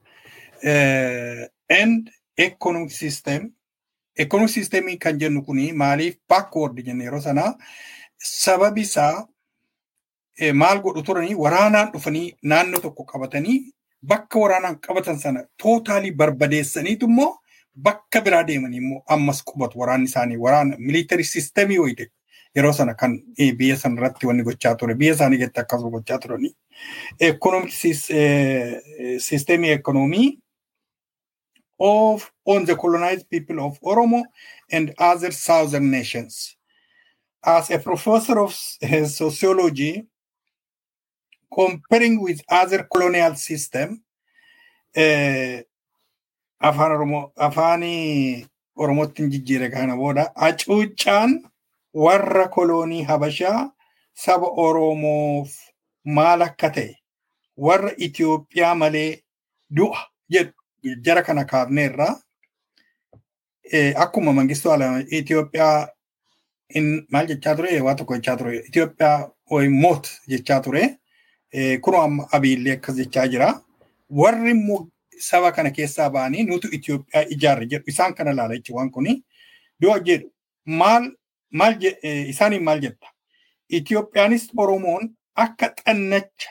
and economic system. Economic system kan jennu kuni maaliif backward jenne yeroo sana sababi isaa maal godhu turanii waraanaan dhufanii naannoo tokko qabatanii bakka waraanaan qabatan sana tootaalii barbadeessaniitu immoo bakka biraa deemanii immoo ammas qubatu waraanni isaanii waraana military systemii wayite yeroo sana kan biyya sana irratti wanni gochaa ture biyya isaanii keessatti akkasuma gochaa turanii economic systemii economii of on the colonized people of Oromo and other southern nations. As a professor of sociology, comparing with other colonial system, uh, afaan oromoo afaanii oromootti jijjiire kana booda hacuuccaan warra koloonii habashaa saba oromoof maal akka ta'e warra Itoophiyaa malee du'a jedhu jara kana kaafneerra akkuma mangistuu alama Itoophiyaa maal jechaa ture waa tokko jechaa ture Itoophiyaa moot jechaa ture kunoo abiillee akkas jechaa jira warri immoo saba kana keessaa ba'anii nutu Itoophiyaa ijaarre jedhu isaan kana laala jechuun kuni. Yoo jedhu maal maal isaaniin maal jetta. Itoophiyaanis Oromoon akka xannacha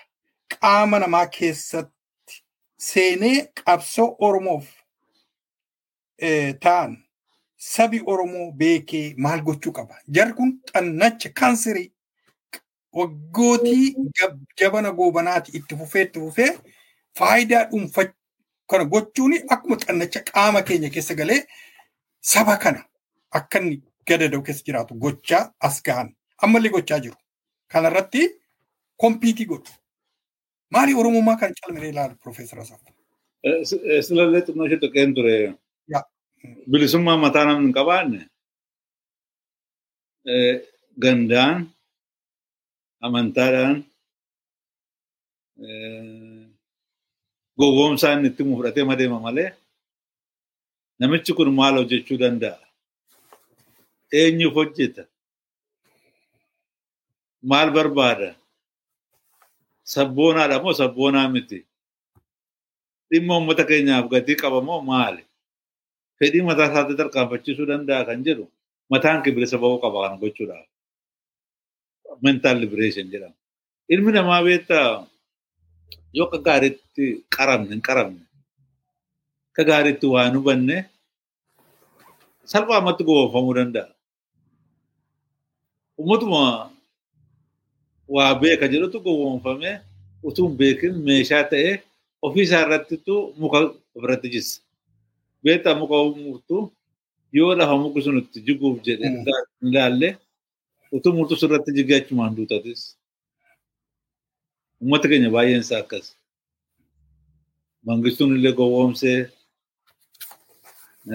qaama namaa keessatti seenee qabsoo Oromoof ta'an. Sabi Oromoo beekee maal gochuu qaba. Jarri kun xannacha kaanserii waggootii jab- jabana goobanaati itti fufee itti fufee faayidaa dhuunfaa kana gochuun akkuma xannacha qaama keenya keessa galee saba kana akka inni gadada'u keessa jiraatu gochaa as gahan ammallee gochaa jiru. Kanarratti kompiitii godhu. Maali Oromummaa kan calmee ilaalu Profeesar Asaaf? Silallee xinnoo ishee tuqeen ture. Bilisummaa mataa namni hin qabaanne eh, gandaan, amantaadhaan, eh, gowwoomsaan itti fudhatee madeema malee namichi kun maal hojjechuu danda'a? Eenyuuf hojjeta? Maal barbaada? Sabboonaadha moo sabboonaa miti? Dhimma uummata keenyaaf gatii qaba moo maali? Fedhii mataa isaatti tarkaanfachiisuu danda'a kan jedhu mataan kee bilisa ba'uu qaba kana gochuudhaaf. Mental liberation jedhama. Ilmi namaa beektaa yoo akka gaariitti qaramne hin qaramne akka gaariitti waa hin hubanne salphaamatti gowwoomfamuu danda'a. Uummatuma waa beeka jedhutu gowwoomfamee utuu hin beekin meeshaa ta'ee ofii isaa irrattitu muka ofirratti jissa. Beektaa muka murtu yoo lafa muki sun itti jiguuf jedhe Mm. hin ilaalle utuu murtu sirratti jigee achumaan duutatis. Uummata keenya baay'een isaa akkas. Mangistuun illee gowwoomsee,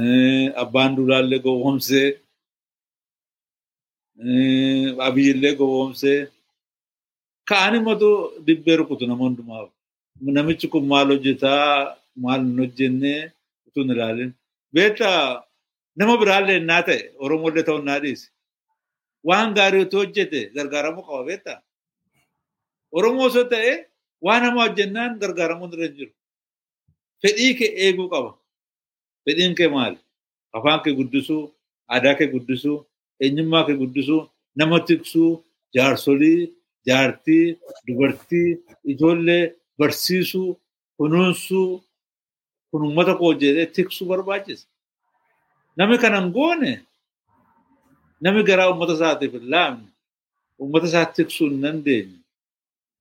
eh, abbaan duulaa illee gowwoomsee, eh, abiyyi illee gowwoomsee. Ka'anii matu dibbee rukutu nama hundumaaf. Namichi kun maal hojjetaa, maal hin hojjennee utuu hin ilaalin. Beektaa nama biraallee innaa ta'e Oromoo illee ta'uu naa dhiisi. Waan gaarii utuu hojjete gargaaramuu qaba beektaa. Oromoo osoo ta'e waan hamaa hojjennaan gargaaramuu irra jiru. Fedhii kee eeguu qaba. Fedhiin kee maali? Afaan kee guddisuu, aadaa kee guddisuu, eenyummaa kee guddisuu, nama tiksuu, jaarsolii, jaartii, dubartii, ijoollee barsiisuu, kunuunsuu, kun uummata koo jedhee tiksuu barbaachisa. Namni kana hin goone, namni garaa uummata isaatiif hin laafne, uummata isaa tiksuu hin dandeenye,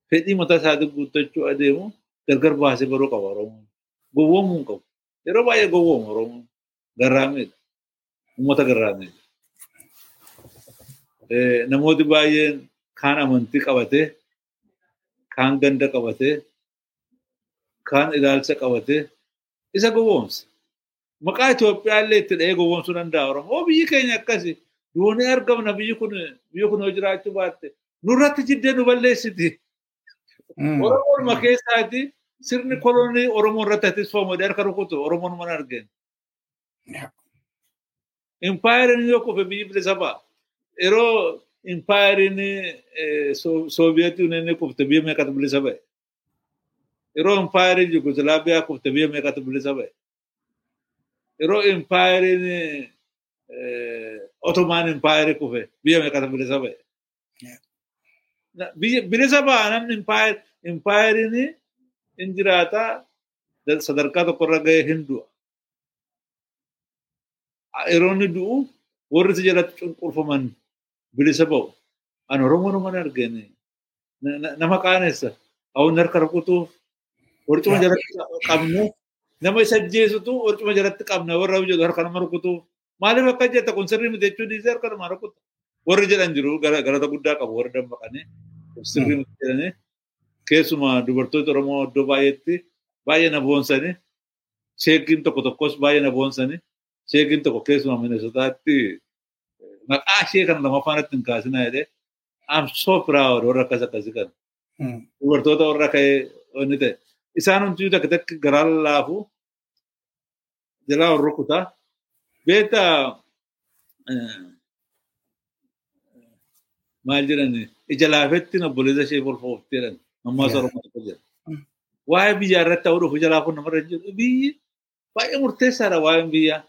fedhii mataa isaatii guuttachuu adeemu gargar baasee baruu qaba Oromoon. Gowwoomuu hin qabu. Yeroo baay'ee gowwoomu Oromoon. Garraameedha. Uummata garraameedha. Namooti baay'een kaan amantii qabatee, kaan ganda qabatee, kaan ilaalcha qabatee isa gowwoomsa. Maqaa Itoophiyaa illee itti dhahee gowwoomsuu danda'a Oromoo. Oo biyyi keenya akkasi. Duunee argamna biyyi kun biyyi kun yoo jiraachuu baatte nurratti jiddee nu balleessiti. Oromoon keessaati sirni kolonii Oromoo irratti atisfamu harka rukutu Oromoon mana argeen. Yeah. Impaayeriin yoo kufe biyyi bilisa ba'a. Yeroo impaayeriin Sooviyeet Yuuniyeenii kufte biyya meeqatu bilisa ba'e? Yeroo impaayeriin Yugoslaaviyaa kufte biyya meeqatu bilisa ba'e? Yeroo impaayeriin Otomaan impaayerii kufe. Biyya meeqatu bilisa ba'e? Bilisa ba'a namni impaayeriin hin jiraata da- sadarkaa tokkorra ga'ee hin du'a. Yeroo inni du'u warri isa jalatti cunqurfaman bilisa ba'u. Ani Oromoo nama argine Na- na- nama qaanessa hawwan harka rukutuuf warcuma jalatti qabne nama isa ajjeesutu warcuma jalatti qabna warra jedhu harka nama rukutuuf maaliif akka jetta kun sirrii miti jechuu dhiisee harka nama rukuta. Warri jedhan jiru galata guddaa qabu warri dammaqanii sirrii miti jedhanii keessumaa dubartoota Oromoo iddoo baay'eetti baay'ee na boonsanii sheekiin tokko tokkos baay'ee na boonsanii sheekiin tokko keessumaa Minnesotaatti maqaa ishee kana lama afaanatti hin kaasinaa jedhee I'm so proud warra akkas akkasii kana. Dubartoota warra ka'ee wanni ta'e. Isaan hunduu takka takka garaa laafu jalaa warra rukutaa. Beektaa maal jedhani ija laafetti obboleessa ishee olfooftee jedhan ammaas Oromoo jedha. Waa'ee biyyaa irratti ta'uu dhufu ija laafuun namarra jiru. Biyyi baay'ee murteessaadha waa'een biyyaa.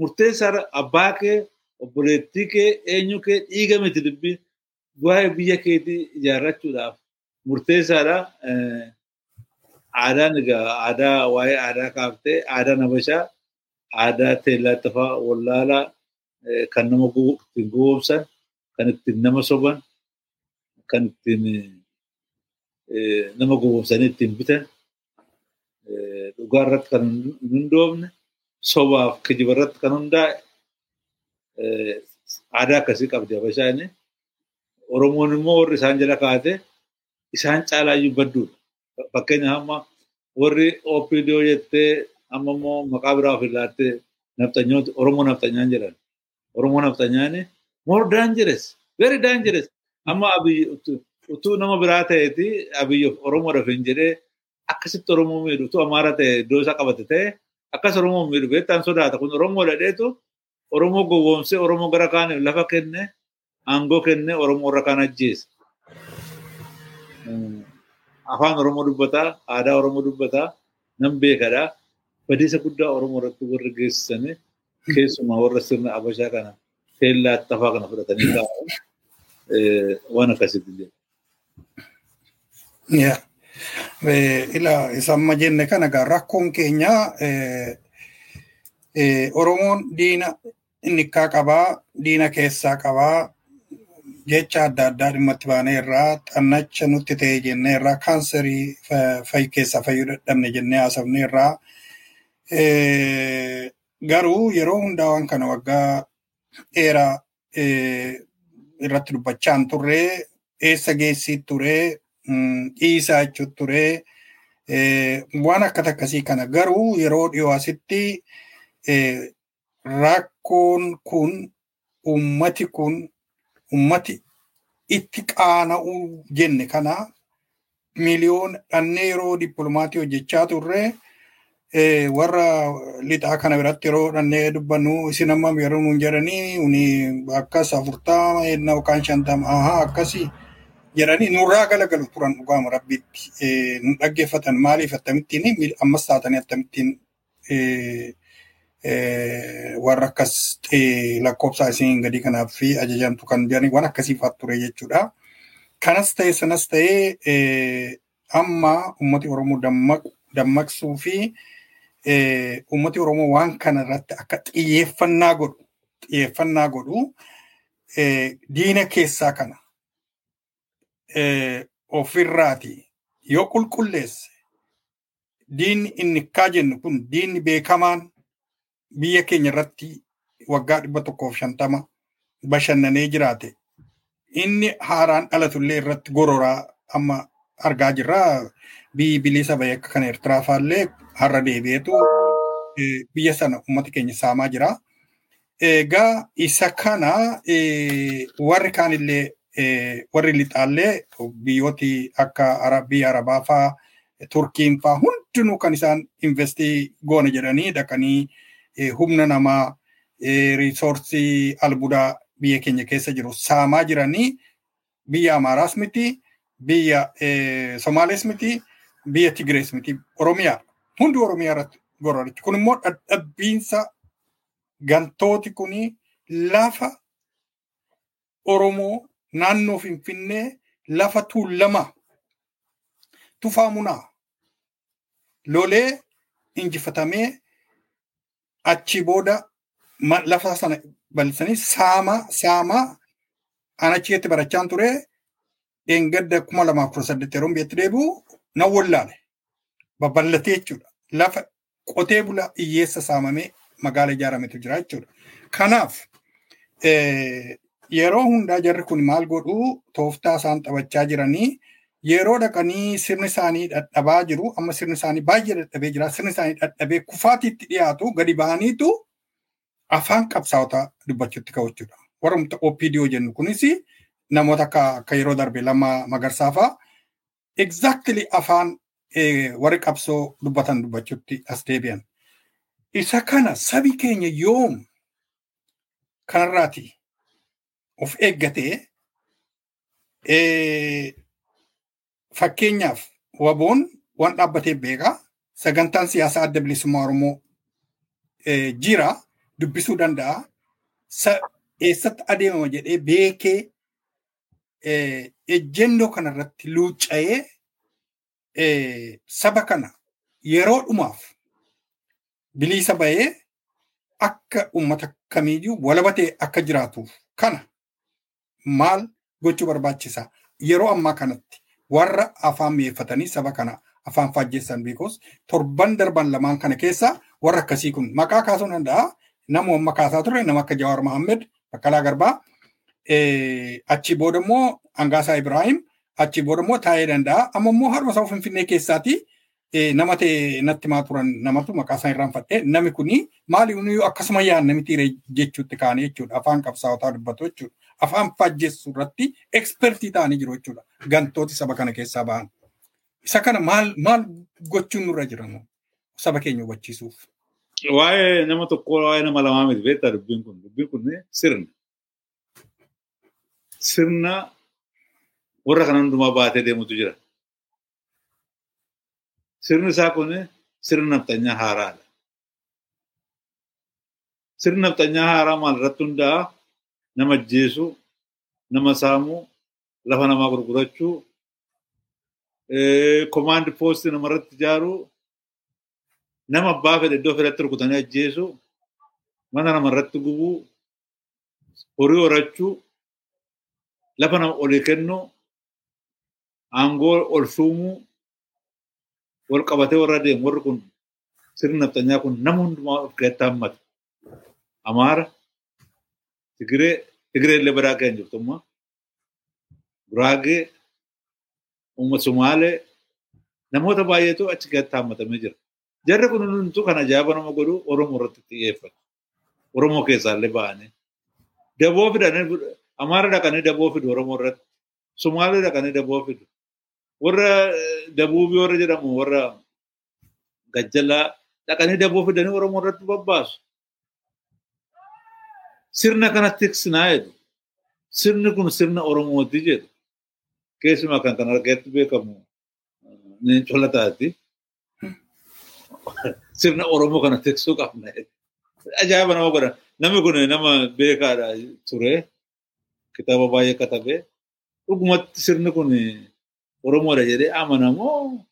Murteessaadha abbaa kee obboleettii kee eenyu kee dhiiga miti dubbiin waa'ee biyya keetii ijaarrachuudhaaf murteessaadha. Aadaan egaa aadaa waa'ee aadaa kaaftee aadaan habashaa aadaa teellaattafaa wallaalaa kan nama ittiin gowwoomsan kan ittiin nama soban kan ittiin nama gowwoomsanii ittiin bitan dhugaa irratti kan hundoofne sobaaf kijiba irratti kan hundaa'e aadaa akkasii qabdi Habashaan. Oromoon immoo warri isaan jala kaate isaan caalaayyuu badduudha. Fakkeenyaaf amma warri OPDO jettee amma immoo maqaa biraa ofii laattee nafxanyooti Oromoo nafxanyaan jedhan. Oromoo nafxanyaan more dangerous very dangerous. Amma abiyyi utuu nama biraa ta'eeti abiyyi Oromoo rafin jedhee akkasitti Oromoo miidhu utuu Amaara ta'e iddoo isaa qabate ta'e akkas Oromoo miidhu beektaan sodaata kun Oromoo dhadheetu Oromoo gowwoomsee Oromoo gara kaaniif lafa kenne aangoo kenne Oromoo irra kaan ajjeese. Afaan Oromoo dubbataa, aadaa Oromoo dubbataa, nan beekadha. Badiisa guddaa Oromoo irratti warri geessisanii keessumaa warra sirna Habashaa kana teellaatti afaa kana fudhatanii taa'an waan akkasitti jedhu. Ila isa amma jenne kana egaa rakkoon keenya Oromoon diina innikkaa qabaa, diina keessaa qabaa, jecha adda addaa dhimmatti baanee irraa xannacha nutti ta'e jennee irraa kaanserii fayyii keessaa fayyuu dadhabne jennee haasofne irraa garuu yeroo hundaa waan kana waggaa dheeraa irratti dubbachaa hin turre eessa geessii ture dhiisaa jechuun ture waan akkas akkasii kana garuu yeroo dhiyoo asitti rakkoon kun ummati kun ummati itti qaana'uu jenne kana miliyoona dhannee yeroo dippilomaatii hojjechaa turre warra lixaa kana biratti yeroo dhannee dubbannu isin amma yeroo nuun jedhanii uni akkas afurtama enna yookaan shantama ahaa akkasii jedhanii nurraa galagalu turan dhugaama rabbitti nu dhaggeeffatan maaliif akkamittiin ammas taatanii akkamittiin warra akkas lakkoofsa isiin gadi kanaaf fi ajajamtu kan jedhani waan akkasiifaat ture jechuudha. Kanas ta'e sanas ta'e amma ummati Oromoo dammaqsuu fi ummati Oromoo waan kana irratti akka xiyyeeffannaa godhu xiyyeeffannaa godhu diina keessaa kana ofirraati yoo qulqulleesse diinni inni kaa jennu kun diinni beekamaan biyya keenya irratti waggaa dhibba tokkoof shantama bashannanee jiraate inni haaraan dhalatullee irratti gororaa amma argaa jirra. Biyyi bilisa bahee akka kana Eertiraa faallee har'a deebi'eetu biyya sana uummata keenya saamaa jira. Egaa isa kana warri kaanillee warri lixaallee biyyooti akka biyya Arabaa faa Turkiin faa hundinuu kan isaan investii goona jedhanii dhaqanii humna namaa riisoorsii albuudaa biyya keenya keessa jiru saamaa jiranii biyya Amaaraas miti biyya Somaalees miti biyya Tigirees miti. Oromiyaa hundi Oromiyaa irratti gororichi kun immoo dadhabbiinsa gantooti kuni lafa Oromoo naannoo Finfinnee lafa tuulamaa tufaamunaa lolee injifatamee achi booda lafa sana bal'isanii saama saama an achitti barachaan ture dheengadda kuma lamaaf kudha saddeet yeroo biyyatti deebi'u nan wallaale babal'atee jechuudha lafa qotee bula hiyyeessa saamamee magaala ijaarametu jira jechuudha. Kanaaf yeroo hundaa jarri kun maal godhu tooftaa isaan taphachaa jiranii yeroo dhaqanii sirni isaanii dadhabaa jiru amma sirni isaanii baay'ee dadhabee jira sirni isaanii dadhabee kufaatiitti dhiyaatu gadi ba'aniitu afaan qabsaa'otaa dubbachuutti ka'u jechuudha. Warra OPDO jennu kunis namoota akka yeroo darbe lama magarsaa fa'aa exactly afaan warri qabsoo dubbatan dubbachuutti as deebi'an. Isa kana sabi keenya yoom kanarraati of eeggatee fakkeenyaaf waboon waan dhaabbatee beekaa sagantaan siyaasaa adda bilisummaa Oromoo jira dubbisuu danda'a. Eessatti adeemama jedhee beekee ejjennoo kanarratti luucca'ee saba kana yeroo dhumaaf bilisa bahee akka uummata kamiiyyuu walabatee akka jiraatuuf kana maal gochuu barbaachisa yeroo ammaa kanatti warra afaan mi'eeffatanii saba kana afaan faajjessan beekos torban darban lamaan kana keessa warra akkasii kun maqaa kaasuu danda'a. Nama amma kaasaa ture nama akka Jawaar Mohammed, Baqqalaa Garbaa, achi booda immoo Angaasaa Ibrahim, achi booda immoo taa'ee danda'a. Amma immoo harma isaa Finfinnee keessaati nama ta'e natti maa turan namatu maqaa isaa irraanfadhee namni kuni maali akkasuma yaan namitti jechuutti kaanii jechuudha. Afaan qabsaa'otaa dubbatu jechuudha. Afaan faajjessu irratti ekspertii ta'anii jiru jechuudha. Gantooti saba kana keessaa ba'an. Isa kana maal maal gochuun nurra jira saba keenya hubachiisuuf. Waa'ee nama tokkoo waa'ee nama lamaa miti beektaa dubbiin kun dubbiin kun sirna. Sirna warra kana hundumaa baatee deemutu jira. Sirni isaa kun sirna nafxanyaa haaraadha. Sirni nafxanyaa haaraa maal irratti hundaa'a? Nama ajjeesuu, nama saamuu, lafa namaa gurgurachuu, komaandi poostii namarratti ijaaruu, nama abbaa fedhe iddoo fedhatti rukutanii ajjeesuu, mana namarratti gubuu, horii horachuu, lafa nama olii kennuu, aangoo ol shuumuu, wal qabatee warra deemu warri kun sirni nafxanyaa kun nama hundumaa of keessatti hammata. Amaara, Tigiree, Tigiree illee badaa kan jirtu amma, Guraagee, uummata Sumaalee, namoota baay'eetu achi keessatti hammatamee jira. Jarri kun hundumtuu kan ajaa'iba nama godhu Oromoo irratti xiyyeeffatu. Oromoo keessaallee ba'anii. Daboo fidanii Amaara dhaqanii daboo fidu Oromoo irratti. Sumaalee dhaqanii daboo fidu. Warra dabuubii warra jedhamu warra gajjalaa dhaqanii daboo fidanii Oromoo irratti babbaasu. Sirna kana tiksinaa jedhu. Sirni kun sirna Oromooti jedhu. Keessumaa kan kana argeetti beekamu Neencola taati. Sirna Oromoo kana tiksuu qabna. Ajaa'iba nama godha. Namni kun nama beekaadha ture. Kitaaba baay'ee katabee. Dhugumatti sirni kun Oromoodha jedhee amanamoo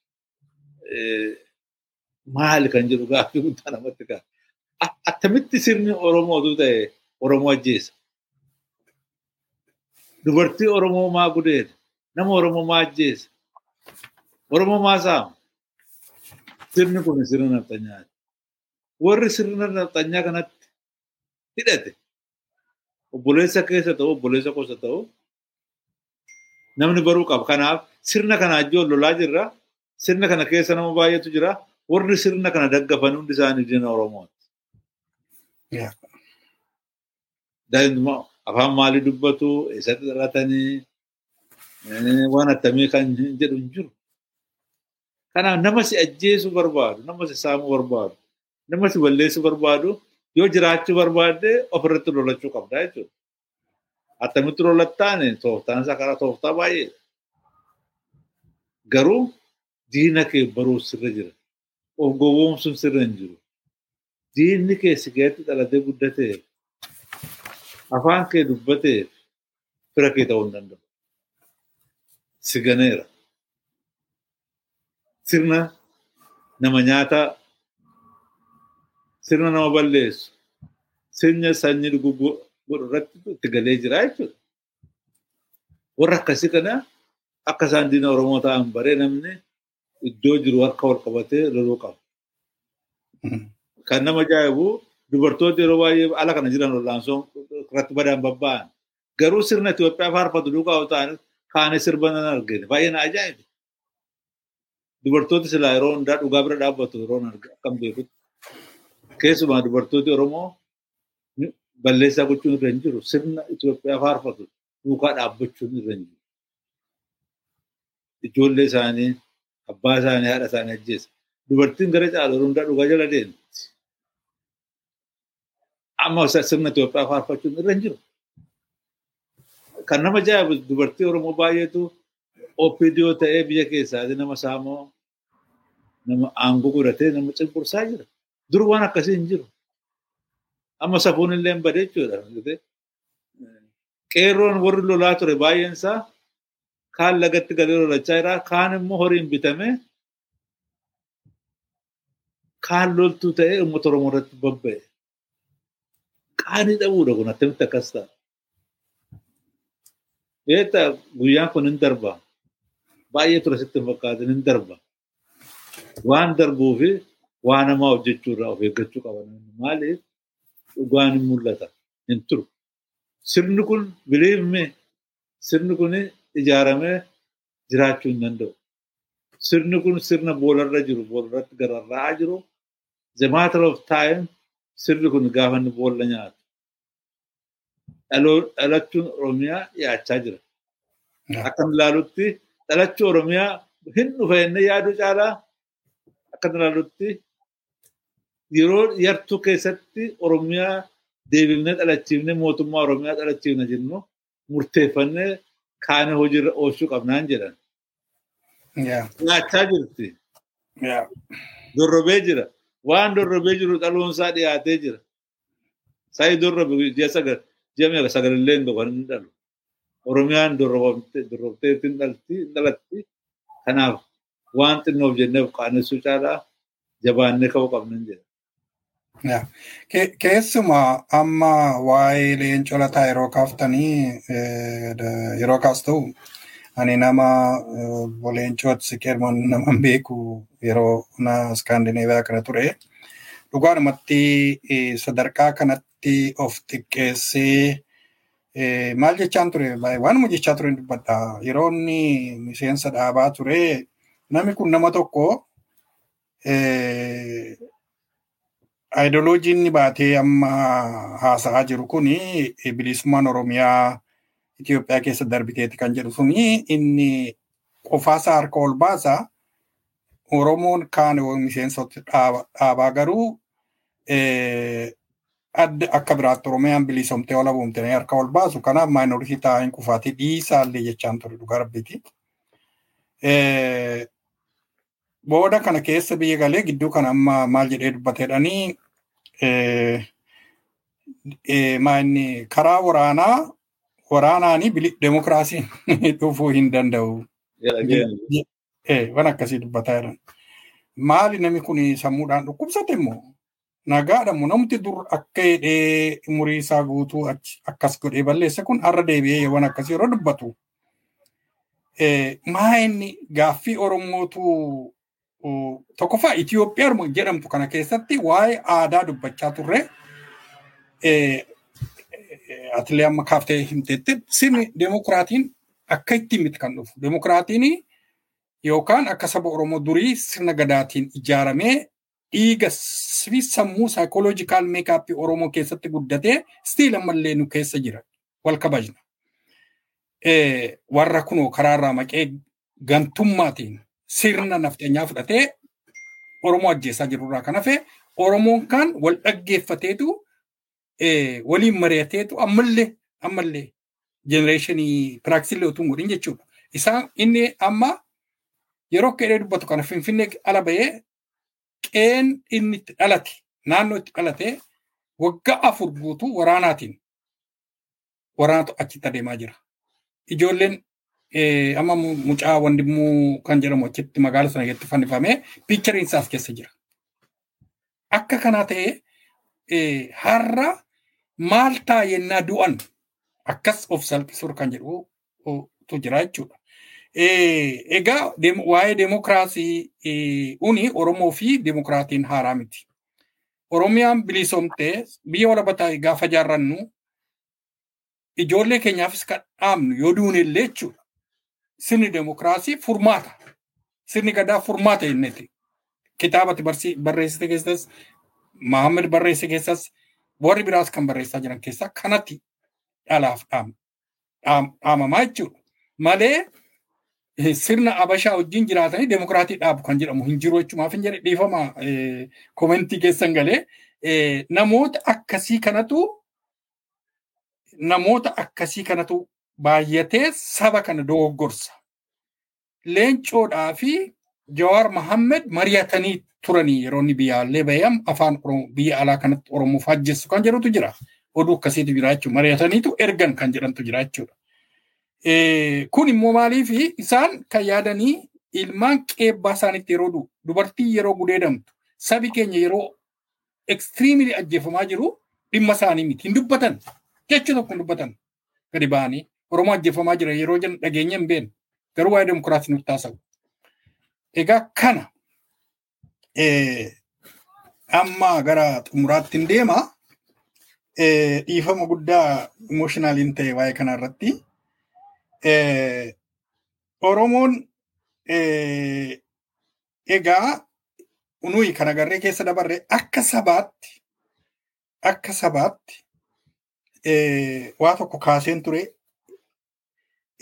maali kan jedhu gaaffii <laughs> guddaa namatti ka'a. Attamitti sirni Oromootu ta'e Oromoo ajjeesa. Dubartii Oromoo maa gudeeda. Nama Oromoo maa ajjeesa. Oromoo maa saama. Sirni kun sirna nafxanyaati. Warri sirna nafxanyaa kanatti hidhate obboleessa keessa ta'u obboleessa gosa ta'u namni baruu qaba. Kanaaf sirna kana ajjoon lolaa jirra. Sirna kana keessa nama baay'eetu jira. Warri sirna kana daggafan hundi isaanii diina Oromooti. Afaan maalii dubbatu eessatti dhalatanii waan attamii kan jedhu hin jiru. Kanaaf nama si ajjeesuu barbaadu, nama si saamuu barbaadu, nama si balleessuu barbaadu yoo jiraachuu barbaadde ofirratti lolachuu qabda jechuudha. Attamitti lolattaan tooftaan isaa karaa tooftaa baay'eedha. Garuu diina kee baruu sirra jira. Of gowwoomsuun sirra hin jiru. Diinni kee si keessatti dhalatee guddateef afaan kee dubbateef fira kee ta'uu hin danda'u. Si ganeera. Sirna nama nyaataa, sirna nama balleessu, sirna sanyii dhuguu godhu irratti itti galee jira jechuudha. Warra akkasii kana akka isaan diina Oromoo ta'an baree namni iddoo jiru harka wal qabatee loluu qaba. Kan nama ajaa'ibu dubartooti yeroo baay'ee ala kana jiran ol'aansoo irratti badaan babba'an. Garuu sirna Itoophiyaa faarfatu duukaa ta'an kaanee sirba nan argine baay'ee na ajaa'ibe. Dubartooti silaa yeroo hundaa dhugaa bira dhaabbatu yeroo akkam beekutti. Keessumaa dubartooti Oromoo balleessaa gochuun irra hin jiru. Sirna Itoophiyaa faarfatu duukaa dhaabbachuun irra hin jiru. Ijoollee isaanii, abbaa isaanii, haadha isaanii ajjeesa. Dubartiin gara yeroo hundaa dhugaa jala deemti. Amma sirna Itoophiyaa faarfachuun irra hin jiru. Kan nama ajaa'ibu dubartii Oromoo baay'eetu OPDO ta'ee biyya keessaati nama saamoo nama aangoo godhatee nama cunqursaa jira. Dur waan akkasii hin jiru. Amma safuun illee hin badee jechuudha. Qeerroon warri lolaa ture baay'een isaa kaan lagatti galee lolachaa jira. Kaan immoo horiin bitame kaan loltuu ta'ee uummata Oromoo irratti babba'e. Qaanii dhabuudha kun attamitti akkas ta'a. Beektaa guyyaan kun hin darba. Baay'ee ture sitti hin fakkaatin hin darba. Waan darbuu fi waan namaa hojjechuu irraa of eeggachuu qaban. Maaliif dhugaan hin mul'ata hin turu. Sirni kun biliifme sirni kun ijaaramee jiraachuu hin danda'u. Sirni kun sirna boolarra jiru boolarratti gararraa jiru. The matter of time sirni kun gaafa inni boolla nyaatu. Dhalachuun Oromiyaa dhiyaachaa jira. Akka ilaalutti dhalachuu Oromiyaa hin dhufa jennee yaaduu caalaa akka ilaalutti yeroo yartuu keessatti Oromiyaa deebifnee dhalachiifnee mootummaa Oromiyaa dhalachiifna jennu murteeffannee kaane hojiirra oolchuu qabnaan jedhan. Nyaachaa jirti. Dorrobee jira. Waan dorrobee jiru dhaloonsaa dhiyaatee jira. Sa'i dorrobe ji'a sagal ji'a meeqa sagalillee hin dhufan hin dhalu. Oromiyaan dorrobtee hin dhalatti. Kanaaf waan xinnoof jenneef qaanessuu caalaa jabaannee ka'uu qabnan jedha. Keessumaa amma waa'ee leencoo lataa yeroo kaaftanii yeroo kaastu ani nama leencooti siqeerman nama beeku yeroo na iskaandineeviyaa kana ture. Dhugaadhumatti sadarkaa kanatti of xiqqeessee maal jechaan ture waanuma jechaa ture dubbadha. Yeroo inni miseensa dhaabaa ture namni kun nama tokko Aayidoloojiin inni baatee amma haasa'aa jiru kun bilisummaan Oromiyaa Itoophiyaa keessa darbiteeti kan jedhu suni inni qofaasaa harka ol baasa. Oromoon kaan miseensota dhaabaa garuu adda akka biraatti Oromiyaan bilisomtee ola buumtanii harka ol baasu. Kanaaf maayinoritii taa'in kufaatii dhiisaallee jechaan ture dhugaa rabbiiti. Booda kana keessa biyya galee gidduu kana amma maal jedhee dubbateedhanii maanni karaa waraanaa waraanaanii demokiraasiin dhufuu hin danda'u. Waan akkasii dubbataa jiran. Maali namni kun sammuudhaan dhukkubsate immoo nagaadha immoo namti dur akka hidhee umurii isaa guutuu akkas godhee balleesse kun har'a deebi'ee waan akkasii yeroo dubbatu. Maa inni gaaffii Oromootu tokkoffaa Itoophiyaa jedhamtu kana keessatti waa'ee aadaa dubbachaa turre atilee amma kaaftee himteetti sirni deemokiraatiin akka ittiin miti kan dhufu. Deemokiraatiin yookaan akka saba Oromoo durii sirna gadaatiin ijaaramee dhiiga fi sammuu saayikooloojikaal meekaappii Oromoo keessatti guddatee stiil ammallee nu keessa jira. Wal kabajna. Warra kunoo karaarraa maqee gantummaatiin sirna nafxeenyaa fudhatee Oromoo ajjeesaa jirurraa kan hafe Oromoon kan wal dhaggeeffateetu waliin mari'ateetu ammallee ammallee jenereeshinii piraaksilee utuu godhin jechuudha. Isaan inni amma yeroo akka jedhee dubbatu kana finfinnee ala bahee qeen inni itti dhalate naannoo itti dhalate waggaa afur guutuu waraanaatiin waraanatu achitti adeemaa jira. Ijoolleen amma mucaa wandimuu kan jedhamu achitti magaala sana keessatti fannifamee piichariin isaas keessa jira. Akka kanaa ta'ee har'a maal ta'a yennaa du'an akkas of salphisuun kan jedhutu jira jechuudha. Egaa waa'ee deemokiraasii uni Oromoo fi deemokiraatiin haaraa miti. Oromiyaan bilisoomtee biyya walabataa gaafa jaarrannu ijoollee keenyaafis kan dhaabnu yoo duune illee jechuudha. Sirni deemokiraasii furmaata. Sirni gadaa furmaata jenneeti. Kitaabati barreessite keessas Mahammed barreesse keessas warri biraas kan barreessaa jiran keessaa kanatti dhalaaf dhaamamaa jechuudha. Malee sirna Abashaa wajjin jiraatanii deemokiraatii dhaabu kan jedhamu hin jiru jechuumaaf hin jedhe dhiifama komentii keessan galee namoota akkasii kanatu namoota akkasii kanatu baay'atee saba kana dogoggorsa. Leencoodhaa fi Jawaar Mahammed mari'atanii turanii yeroo inni biyyaallee bahee afaan biyya alaa kanatti Oromoof hajjessu kan jedhutu jira. Oduu akkasiitu jira jechuudha. Mari'ataniitu ergan kan jedhantu jira jechuudha. Kun immoo maaliif isaan kan yaadanii ilmaan qeebbaa isaaniitti yeroo du'u dubartii yeroo gudeedamtu sabi keenya yeroo ekstiriimili ajjeefamaa jiru dhimma isaanii miti hin dubbatan jecha tokko hin dubbatan gadi ba'anii Oromoo ajjeefamaa jira yeroo jennu dhageenya hin beeknu. Garuu waa'ee demokiraasii nutti taasisu. Egaa kana amma gara xumuraatti hin deema. Dhiifama guddaa imooshinaaliin ta'e waa'ee kana irratti. Oromoon egaa nuyi kan agarree keessa dabarre akka sabaatti akka sabaatti waa tokko kaaseen ture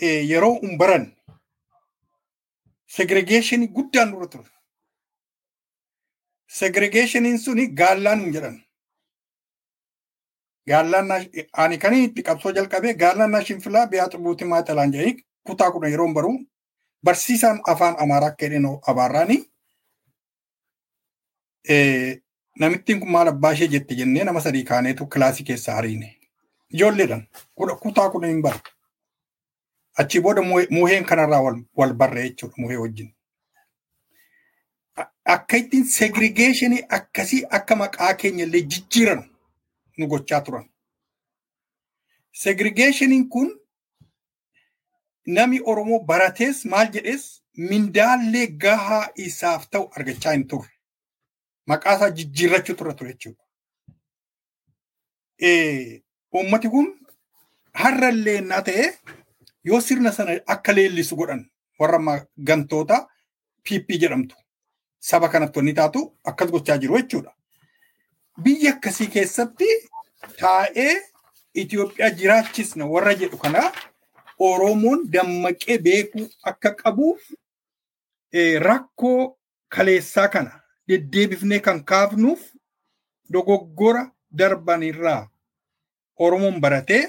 yeroo hin baran segregeeshinii guddaan dura ture. Segregeeshiniin suni gaallaan hin jedhan. Gaallaan ani kan itti qabsoo jalqabee gaallaan na shinfilaa biyaa xubuuti maaxalaan jedhanii kutaa kudha yeroo baruu barsiisaan afaan amaaraa akka jedheen abaarraanii namittiin kun maal abbaa ishee jette jennee nama sadii kaaneetu kilaasii keessa hariine. Ijoolleedhaan kutaa kudha hin bara. Achii booda muheen kanarraa wal barree jechuudha muhee wajjin. Akka ittiin segregeeshinii akkasii akka maqaa keenya illee jijjiiran nu gochaa turan. Segregeeshiniin kun nami Oromoo baratees maal jedhees mindaallee gahaa isaaf ta'u argachaa hin turre. Maqaa isaa jijjiirrachuu turre ture jechuudha. Uummati kun har'allee innaa ta'e yoo sirna sana akka leellisu godhan warra gantoota PP jedhamtu saba kanatti wanni taatu akkas gochaa jiru jechuudha. Biyya akkasii keessatti taa'ee Itoophiyaa jiraachisna warra jedhu kana Oromoon dammaqee beekuu akka qabu rakkoo kaleessaa kana deddeebifnee kan kaafnuuf dogoggora darbanirraa Oromoon baratee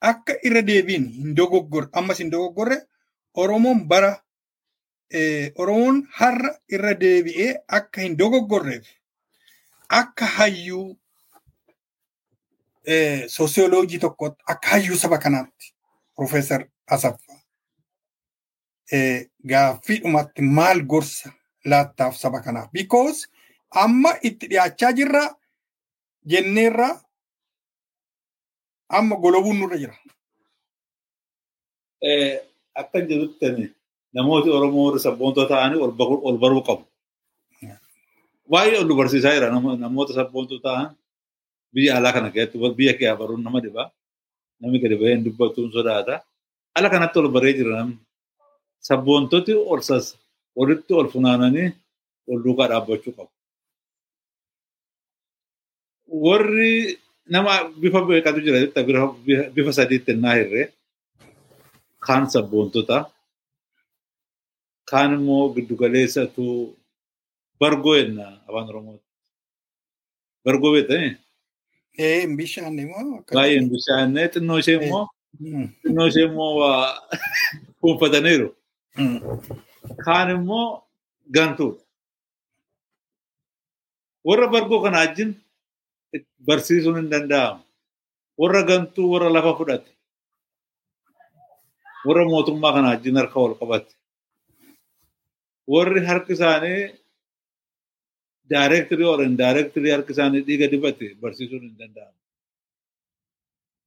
akka irra deebiin hin dogoggorre ammas hin dogoggorre Oromoon bara Oromoon har'a irra deebi'ee akka hin dogoggorreef akka hayyuu soosiyooloojii tokkotti akka hayyuu saba kanaatti Profeesar Asaffaa gaaffii dhumatti maal gorsa laattaaf saba kanaaf. Because amma itti dhiyaachaa jirra jenneerra amma golobuun nurra jira. Akka jedhutti namooti Oromoo warri sabboontoo ta'anii ol baruu qabu. Baay'ee ol barsiisaa jira namoota sabboontoo ta'an biyya alaa kana keessatti biyya kee baruun nama dhiba. Namni gadi bahee hin dubbatuun sodaata. Ala kanatti ol baree jira namni. Sabboontoti ol sas walitti ol funaananii ol duukaa dhaabbachuu qabu. Warri nama bifa beekatu jira bifa sadiitti naa hirree kaan sabboontota kaan immoo giddugaleessatu bargoo jenna afaan Oromooti. Bargoo beektanii? Ee, hin bishaanne immoo. Baay'ee hin bishaanne xinnoo ishee immoo xinnoo ishee immoo waa <laughs> kuunfataniiru. Kaan immoo gantuudha. Warra bargoo kana wajjin barsiisuun hin danda'amu. Warra gantuu warra lafa fudhate. Warra mootummaa kana wajjin harka wal qabate. Warri harki isaanii daayireektirii ol indaayireektirii harki isaanii dhiiga dibate barsiisuun hin danda'amu.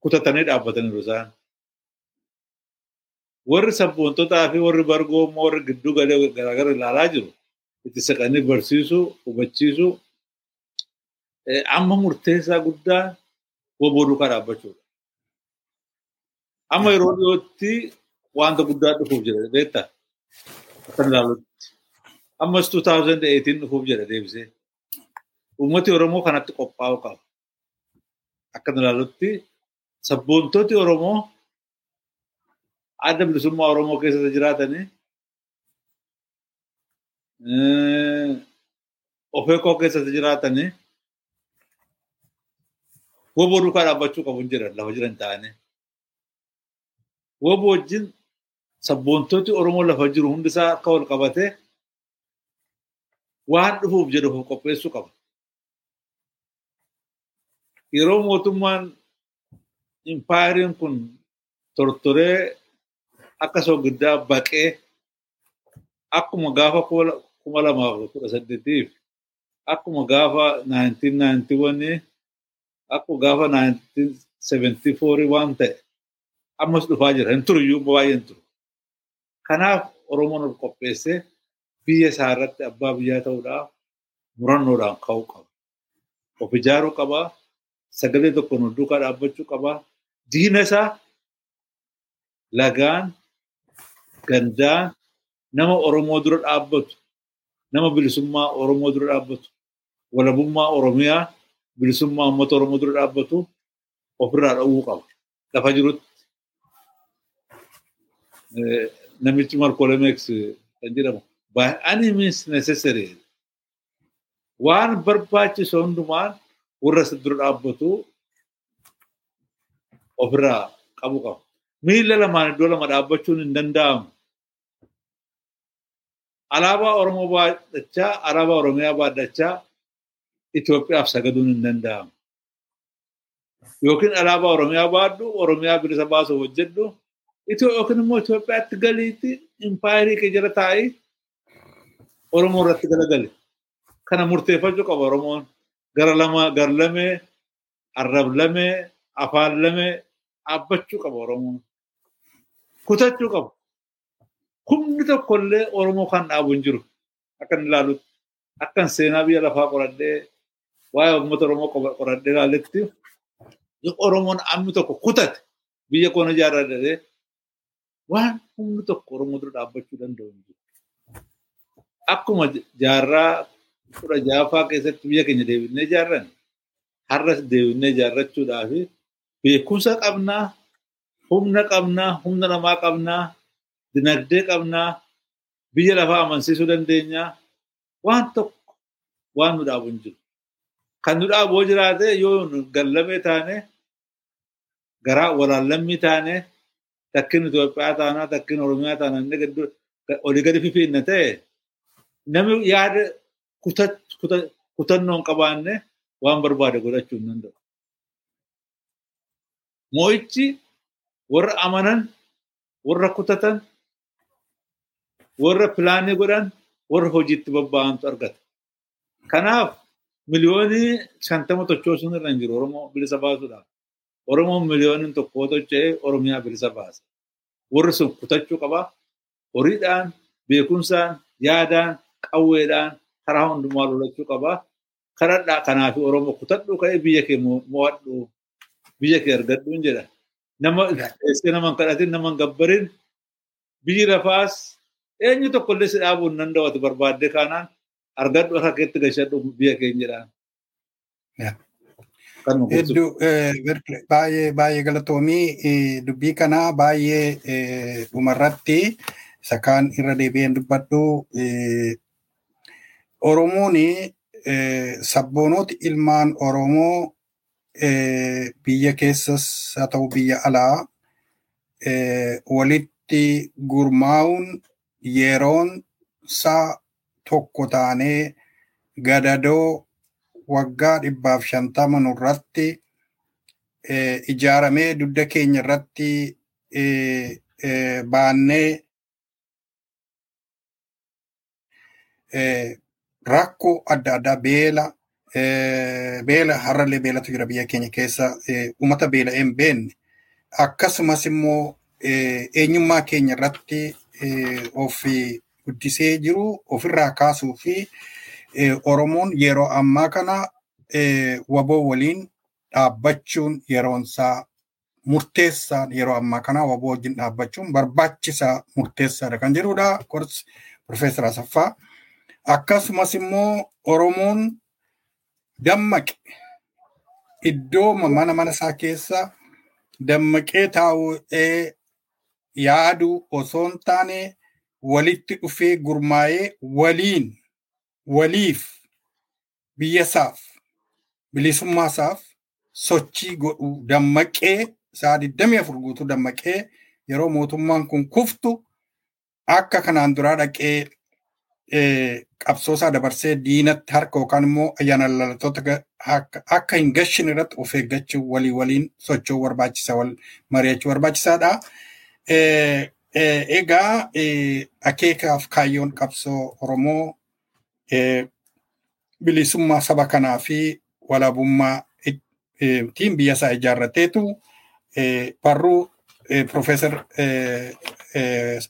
Kutatanii dhaabbataniiru isaan. Warri sabboontotaa fi warri bargoo warri gidduu galee garaagara ilaalaa jiru itti siqanii barsiisuu, hubachiisuu amma murteessaa guddaa woboo duukaa dhaabbachuudha. Amma yeroo dhiyootti wanta guddaa dhufuuf jira beektaa? Akkan ilaalutti. Ammas 2018 dhufuuf jira deebisee. Uummati Oromoo kanatti qophaa'uu qaba. Akkan ilaalutti sabboontoti Oromoo adda bilisummaa Oromoo keessatti jiraatanii ofeekoo keessatti jiraatanii woboo duukaa dhaabbachuu qabu hin jiran lafa jiran ta'anii. Woboo wajjin sabboontoti Oromoo lafa jiru hundisaa akka wal qabatee waan dhufuuf jedhu qopheessuu qaba. Yeroo mootummaan impaayiriin kun tortoree akka soogiddaa baqee akkuma gaafa kuma lamaaf kudha saddeetiif akkuma gaafa 1991 akkuma gaafa 1974 waan ta'e ammas dhufaa jira hin turu iyyuu baay'ee hin turu. Kanaaf Oromoon ol qopheessee biyya isaa irratti abbaa biyyaa ta'uudhaaf murannoodhaan ka'uu qaba. Of ijaaruu qaba. Sagalee tokkoon ol duukaa dhaabbachuu qaba. Diina isaa lagaan gandaan nama Oromoo dura dhaabbatu nama bilisummaa Oromoo dura dhaabbatu walabummaa Oromiyaa bilisummaa uummata Oromoo dura dhaabbatu ofirraa dhowwuu qaba. Lafa jirutti namichi Malkoolem X kan jedhamu by any means necessary waan barbaachisu hundumaan warra isa dura dhaabbatu ofirraa qabu qaba. Miila lamaan iddoo lama dhaabbachuun hin danda'amu. Alaabaa Oromoo baadhachaa, alaabaa Oromiyaa baadhachaa Itoophiyaaf sagaduun hin danda'amu. Yookiin alaabaa Oromiyaa baadhu, Oromiyaa bilisa baasuuf hojjedhu, yookiin immoo Itoophiyaatti galiitti impaayirii kee jala taa'ii Oromoo irratti galagali. Kana murteeffachuu qaba Oromoon. Gara lama garlamee, arrablamee, afaanlamee dhaabbachuu qaba Oromoon. Kutachuu qaba. Humni tokkollee Oromoo kan dhaabu hin jiru. Akka inni ilaalutti. Akkan seenaa biyya lafaa qoradhee waa'ee uummata Oromoo qoradhee ilaaletti Oromoon ammi tokko kutate biyya koona ijaarratee waan humni tokko Oromoo dura dhaabbachuu danda'u. Akkuma jaarraa kudha jaaffaa keessatti biyya keenya deebinee ijaarran har'as deebinee ijaarrachuudhaaf beekumsa qabnaa, humna qabnaa, humna namaa qabnaa, dinagdee qabnaa, biyya lafaa amansiisuu dandeenyaa waan tokko waan nu dhaabu hin jiru. Kan nu dhaabu yoo jiraate yoo gallamee taane garaa walaallammii taane takkin Itoophiyaa taanaa takkin Oromiyaa taanaa olii gadi fifiinna ta'e namni yaada kutannoo hin qabaanne waan barbaade godhachuu hin danda'u. Moo'ichi warra amanan, warra kutatan, warra pilaanii godhan, warra hojiitti bobba'antu argata. Kanaaf miliyoonii shantama tochoosuun irra hin jiru Oromoo bilisa baasuudhaaf. Oromoon miliyooniin tokko tocha'ee Oromiyaa bilisa baasa. Warri sun kutachuu qaba. Horiidhaan, beekumsaan, yaadaan, qawweedhaan karaa hundumaa lolachuu qaba. Karadhaa kanaaf Oromoo kutadhuu ka'ee biyya kee mo'adhu, biyya kee argadhuun jedha. Nama eessee nama hin kadhatin, nama hin gabbarin, biyyi lafaas eenyu tokkollee si dhaabuu hin danda'u ati barbaaddee kaanaan argadhu harka keetti gashadhu biyya keenya jedhaan. Hedduu baay'ee baay'ee galatoomii dubbii kanaa baay'ee dhumarratti isa kaan irra deebi'een dubbadhu Oromoon sabboonoti ilmaan Oromoo biyya keessas haa ta'u biyya alaa walitti gurmaa'uun yeroon isaa tokko taanee gadadoo waggaa dhibbaaf shantama nurratti ijaaramee dugda keenya irratti baannee rakkoo adda addaa beela beela har'allee beelatu jira biyya keenya keessa uummata beela'ee hin beenne akkasumas immoo eenyummaa keenya irratti of guddisee jiru ofirraa kaasuu fi Oromoon yeroo ammaa kana waboo waliin dhaabbachuun yeroonsaa murteessaan yeroo ammaa kana waboo wajjin dhaabbachuun barbaachisaa murteessaadha kan jedhudha. Kors Profeesar Asaffaa. Akkasumas immoo Oromoon dammaqe iddoo mana mana isaa keessa dammaqee taa'ee yaadu osoo hin taane walitti dhufee gurmaa'ee waliin waliif biyya isaaf bilisummaa isaaf sochii godhu dammaqee saa digdamii afur guutuu dammaqee yeroo mootummaan kun kuftu akka kanaan duraa dhaqee qabsoo isaa dabarsee diinatti harka yookaan immoo ayyaana lallatoota akka hin gashin irratti of eeggachuu walii waliin socho'uu barbaachisa wal mari'achuu barbaachisaadha. Egaa akeekaaf kaayyoon qabsoo Oromoo bilisummaa saba kanaa fi walaabummaa ittiin biyya isaa ijaarrateetu barruu Profeesar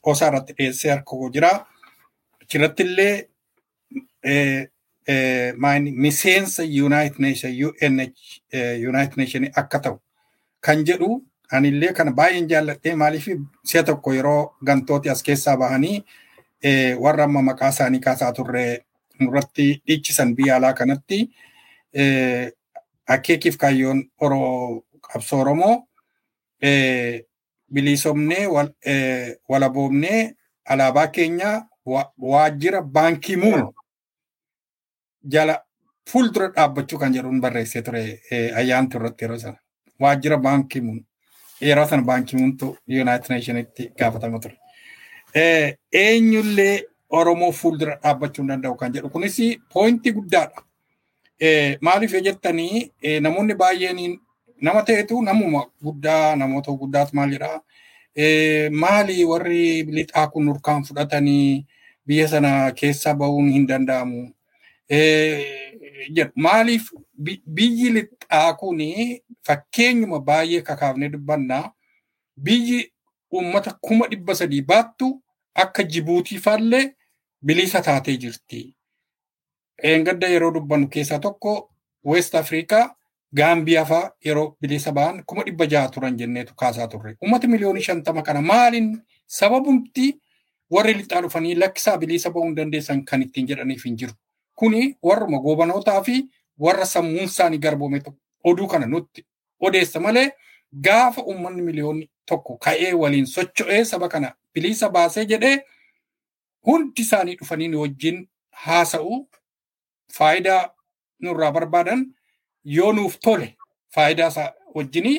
Osaa irratti dhiyeessee harka jira. Achirratti illee miseensa United Nation akka ta'u kan jedhu anillee kana baay'een jaalladhee maaliif si'a tokko yeroo gantooti as keessaa bahanii warra amma maqaa isaanii kaasaa turre nurratti dhiichisan biyya alaa kanatti akeekiif kaayyoon qabsoo Oromoo bilisoomnee walaboomnee alaabaa keenya waajjira baankii muun jala fuuldura dhaabbachuu kan jedhuun barreessee ture ayyaantu irratti yeroo sana. Waajjira baankii muun yeroo sana baankii muuntu Yuunaayitid Neeshinitti gaafatama ture. Eenyullee Oromoo fuuldura dhaabbachuu danda'u kan jedhu kunis poointii guddaadha. Maaliif jettanii namoonni baay'een nama ta'etu namuma guddaa namoota guddaatu maal jedhaa maali warri lixaa kun nurkaan fudhatanii biyya sana keessa bahuun hin danda'amu. Maaliif biyyi lixaa kun fakkeenyuma baay'ee kakaafnee dubbannaa biyyi uummata kuma dhibba sadii baattu akka Jibuutii faallee bilisa taatee jirti. Eengadda yeroo dubbannu keessaa tokko West Afrikaa Gaambiyaa fa'aa yeroo bilisa ba'an kuma dhibba jaha turan jenneetu kaasaa turre. Uummata miliyoonii shantama kana maaliin sababumti warri lixaa dhufanii lakkisaa bilisa ba'uu hin dandeessan kan ittiin jedhaniif hin jiru. Kuni warruma goobanootaa fi warra sammuun isaanii garboome oduu kana nutti odeessa malee gaafa uummanni miliyoonni tokko ka'ee waliin socho'ee saba kana bilisa baasee jedhee hundi isaanii dhufanii wajjin haasa'u faayidaa nurraa barbaadan yoo nuuf tole faayidaa isaa wajjinii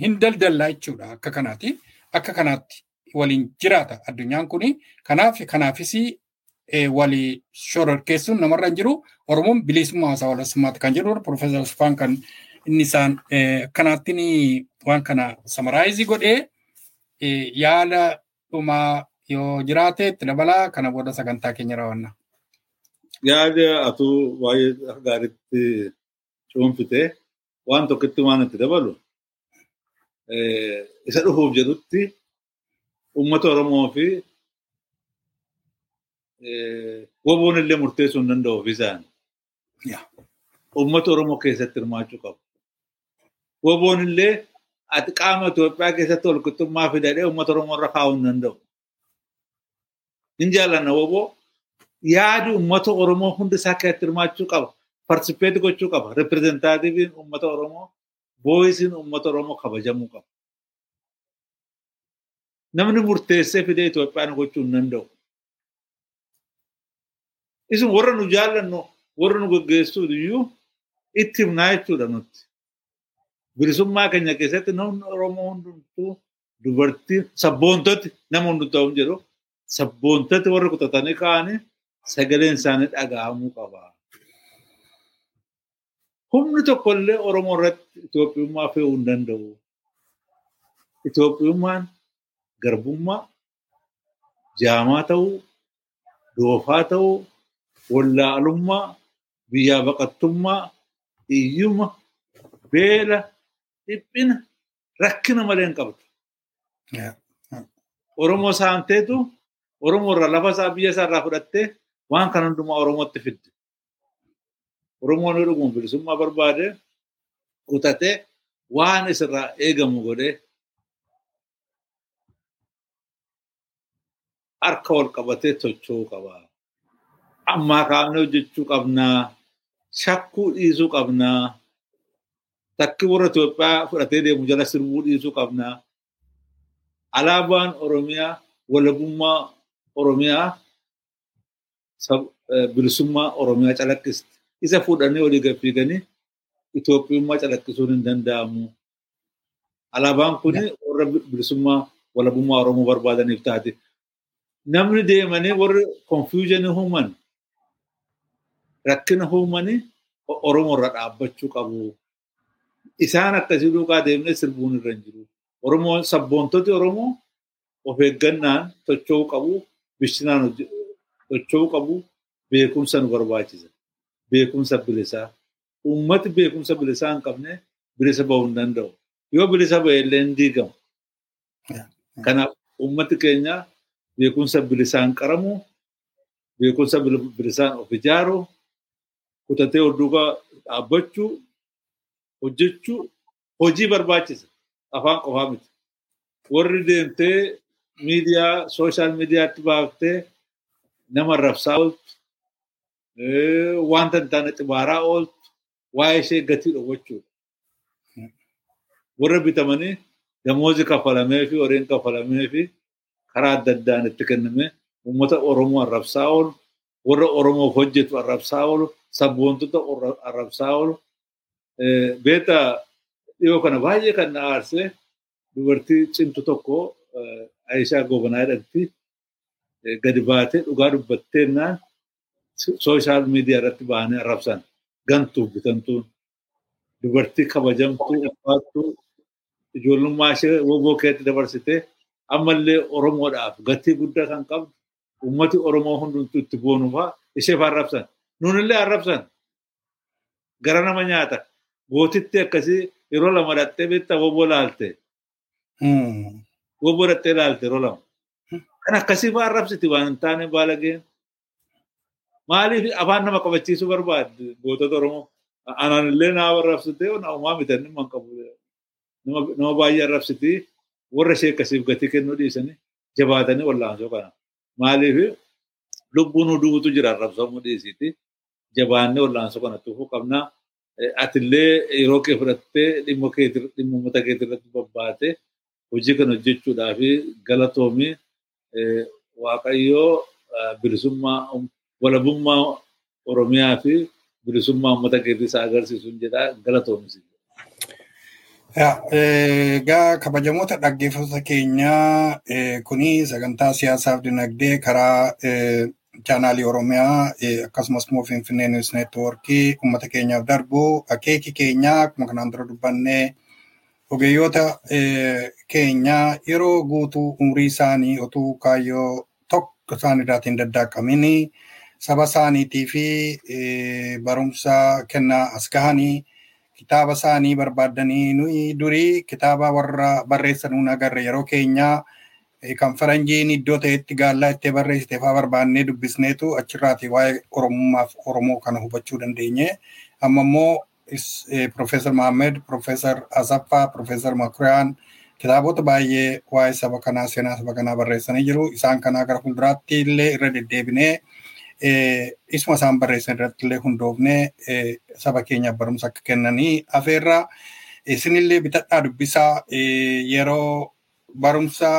hin daldallaa jechuudha akka kanaati. Akka kanaatti waliin jiraata addunyaan kuni. Kanaaf kanaafis walii shororkeessuun namarra hin jiru. Oromoon bilisummaa haasaa walesummaati kan jedhu Profeesar Usfaan kan inni isaan kanaattiin waan kana samaraayizii godhee yaada dhumaa yoo jiraate itti dabalaa kana booda sagantaa keenya raawwanna. Yaada atuu baay'ee gaariitti cuunfite waan tokkotti waan itti dabalu isa dhufuuf jedhutti uummata Oromoo fi woboon illee murteessuu hin danda'u ofisaan. Uummata Oromoo keessatti hirmaachuu qabu. Woboon illee ati qaama Itoophiyaa keessatti walqixxummaa fidadhee uummata Oromoo irra kaa'uu hin danda'u. Hin jaallanna woboo yaadi uummata Oromoo hundi isaa keessatti hirmaachuu qaba. Parsipeeti gochuu qaba. Reprezentaatiiviin uummata Oromoo, booyisiin uummata Oromoo kabajamuu qaba. Namni murteessee fidee Itoophiyaan gochuu hin danda'u. Isin warra nu jaallannu, warra nu gaggeessuu iyyuu itti himnaa jechuudha nutti. Bilisummaa keenya keessatti namni Oromoo hundumtuu dubartii sabboontoti nama hin jedhu sabboontoti warri kutatanii ka'anii sagaleen isaanii dhaga'amuu qaba. Humni tokkollee Oromoo irratti Itoophiyummaa fe'uu hin danda'u. Itoophiyummaan garbummaa, jaamaa ta'uu, doofaa ta'uu, wallaalummaa, biyyaa baqattummaa, hiyyuma, beela, dhiphina, rakkina malee hin qabdu. Oromoo saamteetu Oromoo irraa lafa isaa biyya isaa irraa fudhattee waan kana hundumaa Oromootti fidde. Oromoon yoo dhuguun bilisummaa barbaade kutatee waan isirraa eegamu godhee harka wal qabatee socho'uu qaba. Ammaa kaafnee hojjechuu qabnaa. Shakkuu dhiisuu qabnaa. Takki warra Itoophiyaa fudhatee deemu jala sirbuu dhiisuu qabnaa. Alaabaan Oromiyaa walabummaa Oromiyaa bilisummaa Oromiyaa calaqqisti. Isa fuudhanii olii gaffiiganii Itoophiyummaa calaqqisuun hin danda'amu. Alaabaan kun warra bilisummaa walabummaa Oromoo barbaadaniif taate. Namni deemanii warri konfiyuuzinii uuman rakkina uumanii Oromoo irra dhaabbachuu qabu. Isaan akkasii duukaa deemnee sirbuun irra hin jiru. Oromoo sabboontoti Oromoo of eeggannaan socho'uu qabu, bishinaan socho'uu qabu, beekumsa nu barbaachisa. Beekumsa bilisaa. Uummati beekumsa bilisaa hin qabne bilisa bahuu hin danda'u. Yoo bilisa ba'e illee hin diigamu. Kanaaf uummati keenya beekumsa bilisaan qaramu, beekumsa bil- bilisaan of ijaaru, kutatee duukaa dhaabbachuu, hojjechuu, hojii barbaachisa. Afaan qofaa miti. Warri deemtee miidiyaa, sooshaal miidiyaatti baaftee nama rabsaa ooltu, wanta hin taane xibaaraa ooltu, waa'ee ishee gatii dhowwachuudha. Warra bitamanii damoozi kafalamee fi horiin kafalamee fi karaa adda addaan itti kenname uummata Oromoo arrabsaa oolu, warra Oromoof hojjetu arrabsaa oolu, sabboontota orra- arrabsaa oolu. Eh, Beeta dhiyoo kana baay'ee kan na aarsee. Dubartii cimtu tokko eh, Aishaa Gobanaa jedhamti eh, gadi baatee dhugaa dubbatteennaan sooshaal miidiyaa irratti bahanii arrabsan gantuuf bitamtuun dubartii kabajamtuu ulfaattuu ijoollummaa ishee woboo keetti dabarsitee ammallee Oromoodhaaf gatii guddaa kan qabdu ummati Oromoo hundumtuu itti boonuufaa isheef arrabsan. Nunillee arrabsan. Gara nama nyaata. Gootitti akkasii yeroo lama dhattee beektaa woboo laalte. Woboo dhattee laalte yeroo lama. Kan akkasii fa'aa arrabsiti waan hin taane baala ga'een. Maaliif afaan nama qabachiisuu barbaadde gootota Oromoo? Anaan illee naa arrabsitee uumaa mitanni man qabu. Nama baay'ee arrabsitii warra ishee akkasiif gatii kennuu dhiisanii jabaatanii wallaansoo kana. Maaliif lubbuun huduutu jira arrabsamuu dhiisiti. Jabaannee wallaansoo kana tuufuu qabnaa. Eh, Atillee yeroo kee fudhattee dhimma uummata keetii irratti bobbaatee hojii kana hojjechuudhaaf galatoomii eh, Waaqayyoo eh, bilisummaa um- walabummaa Oromiyaa fi bilisummaa uummata keetii isaa agarsiisuun jedhaa galatoomisi. Yaa, eh, Egaa kabajamoota dhaggeeffattoota keenyaa eh, kuni sagantaa siyaasaaf dinagdee karaa eh, chaanaalii Oromiyaa akkasumas immoo Finfinnee Niwus Neetwoorkii uummata keenyaaf darbu akeeki keenyaa akkuma kanaan dura dubbannee ogeeyyoota keenyaa yeroo guutuu umurii isaanii otuu kaayyoo tokko isaan irraatiin daddaaqqamini saba isaaniitii fi barumsa kennaa as gahanii kitaaba isaanii barbaaddanii nuyi durii kitaaba warra barreessan nuun agarre yeroo keenyaa kan faranjiin iddoo ta'etti gaallaa itti barreessite fa'aa barbaannee dubbisneetu achirraati waa'ee oromummaaf oromoo kana hubachuu dandeenye. Amma immoo Profeesar Mahammed, Profeesar Asaffaa, Profeesar Makuriyaan kitaabota baay'ee waa'ee saba kanaa seenaa saba kanaa barreessanii jiru. Isaan kanaa gara fuulduraatti illee irra deddeebinee isuma isaan barreessan irratti illee hundoofnee eh, saba keenyaaf barumsa akka kennanii afeerraa isinillee bitadhaa dubbisaa eh, yeroo barumsa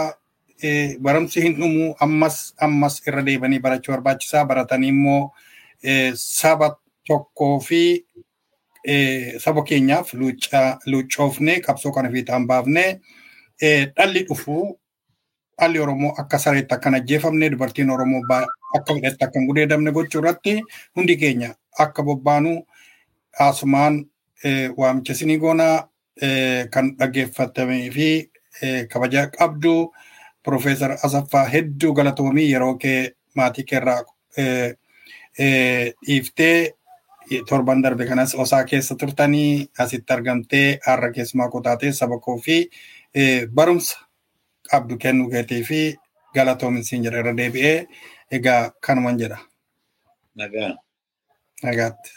eh, barumsi hin dhumu ammas ammas irra deebanii barachuu barbaachisaa baratanii immoo eh, saba tokkoo fi eh, saba keenyaaf luuccoofnee qabsoo kana fiixaan baafnee eh, dhalli dhufuu dhalli Oromoo akka sareetti akka hin ajjeefamne dubartiin Oromoo akka fedhetti akka hin gudeedamne gochuu irratti hundi keenya akka bobbaanu asumaan eh, waamicha isinii goonaa eh, kan dhaggeeffatamee fi eh, kabaja qabdu Profeesar Asaffaa hedduu galatoomii yeroo kee maatii keerraa dhiiftee torban darbe kanas osaa keessa turtanii asitti argamtee har'a keessumaa kutaatee saba koo fi barumsa qabdu kennuu keetii fi galatoomin siin jedha irra deebi'ee egaa kanuman jedha Nagaa. nagaatti.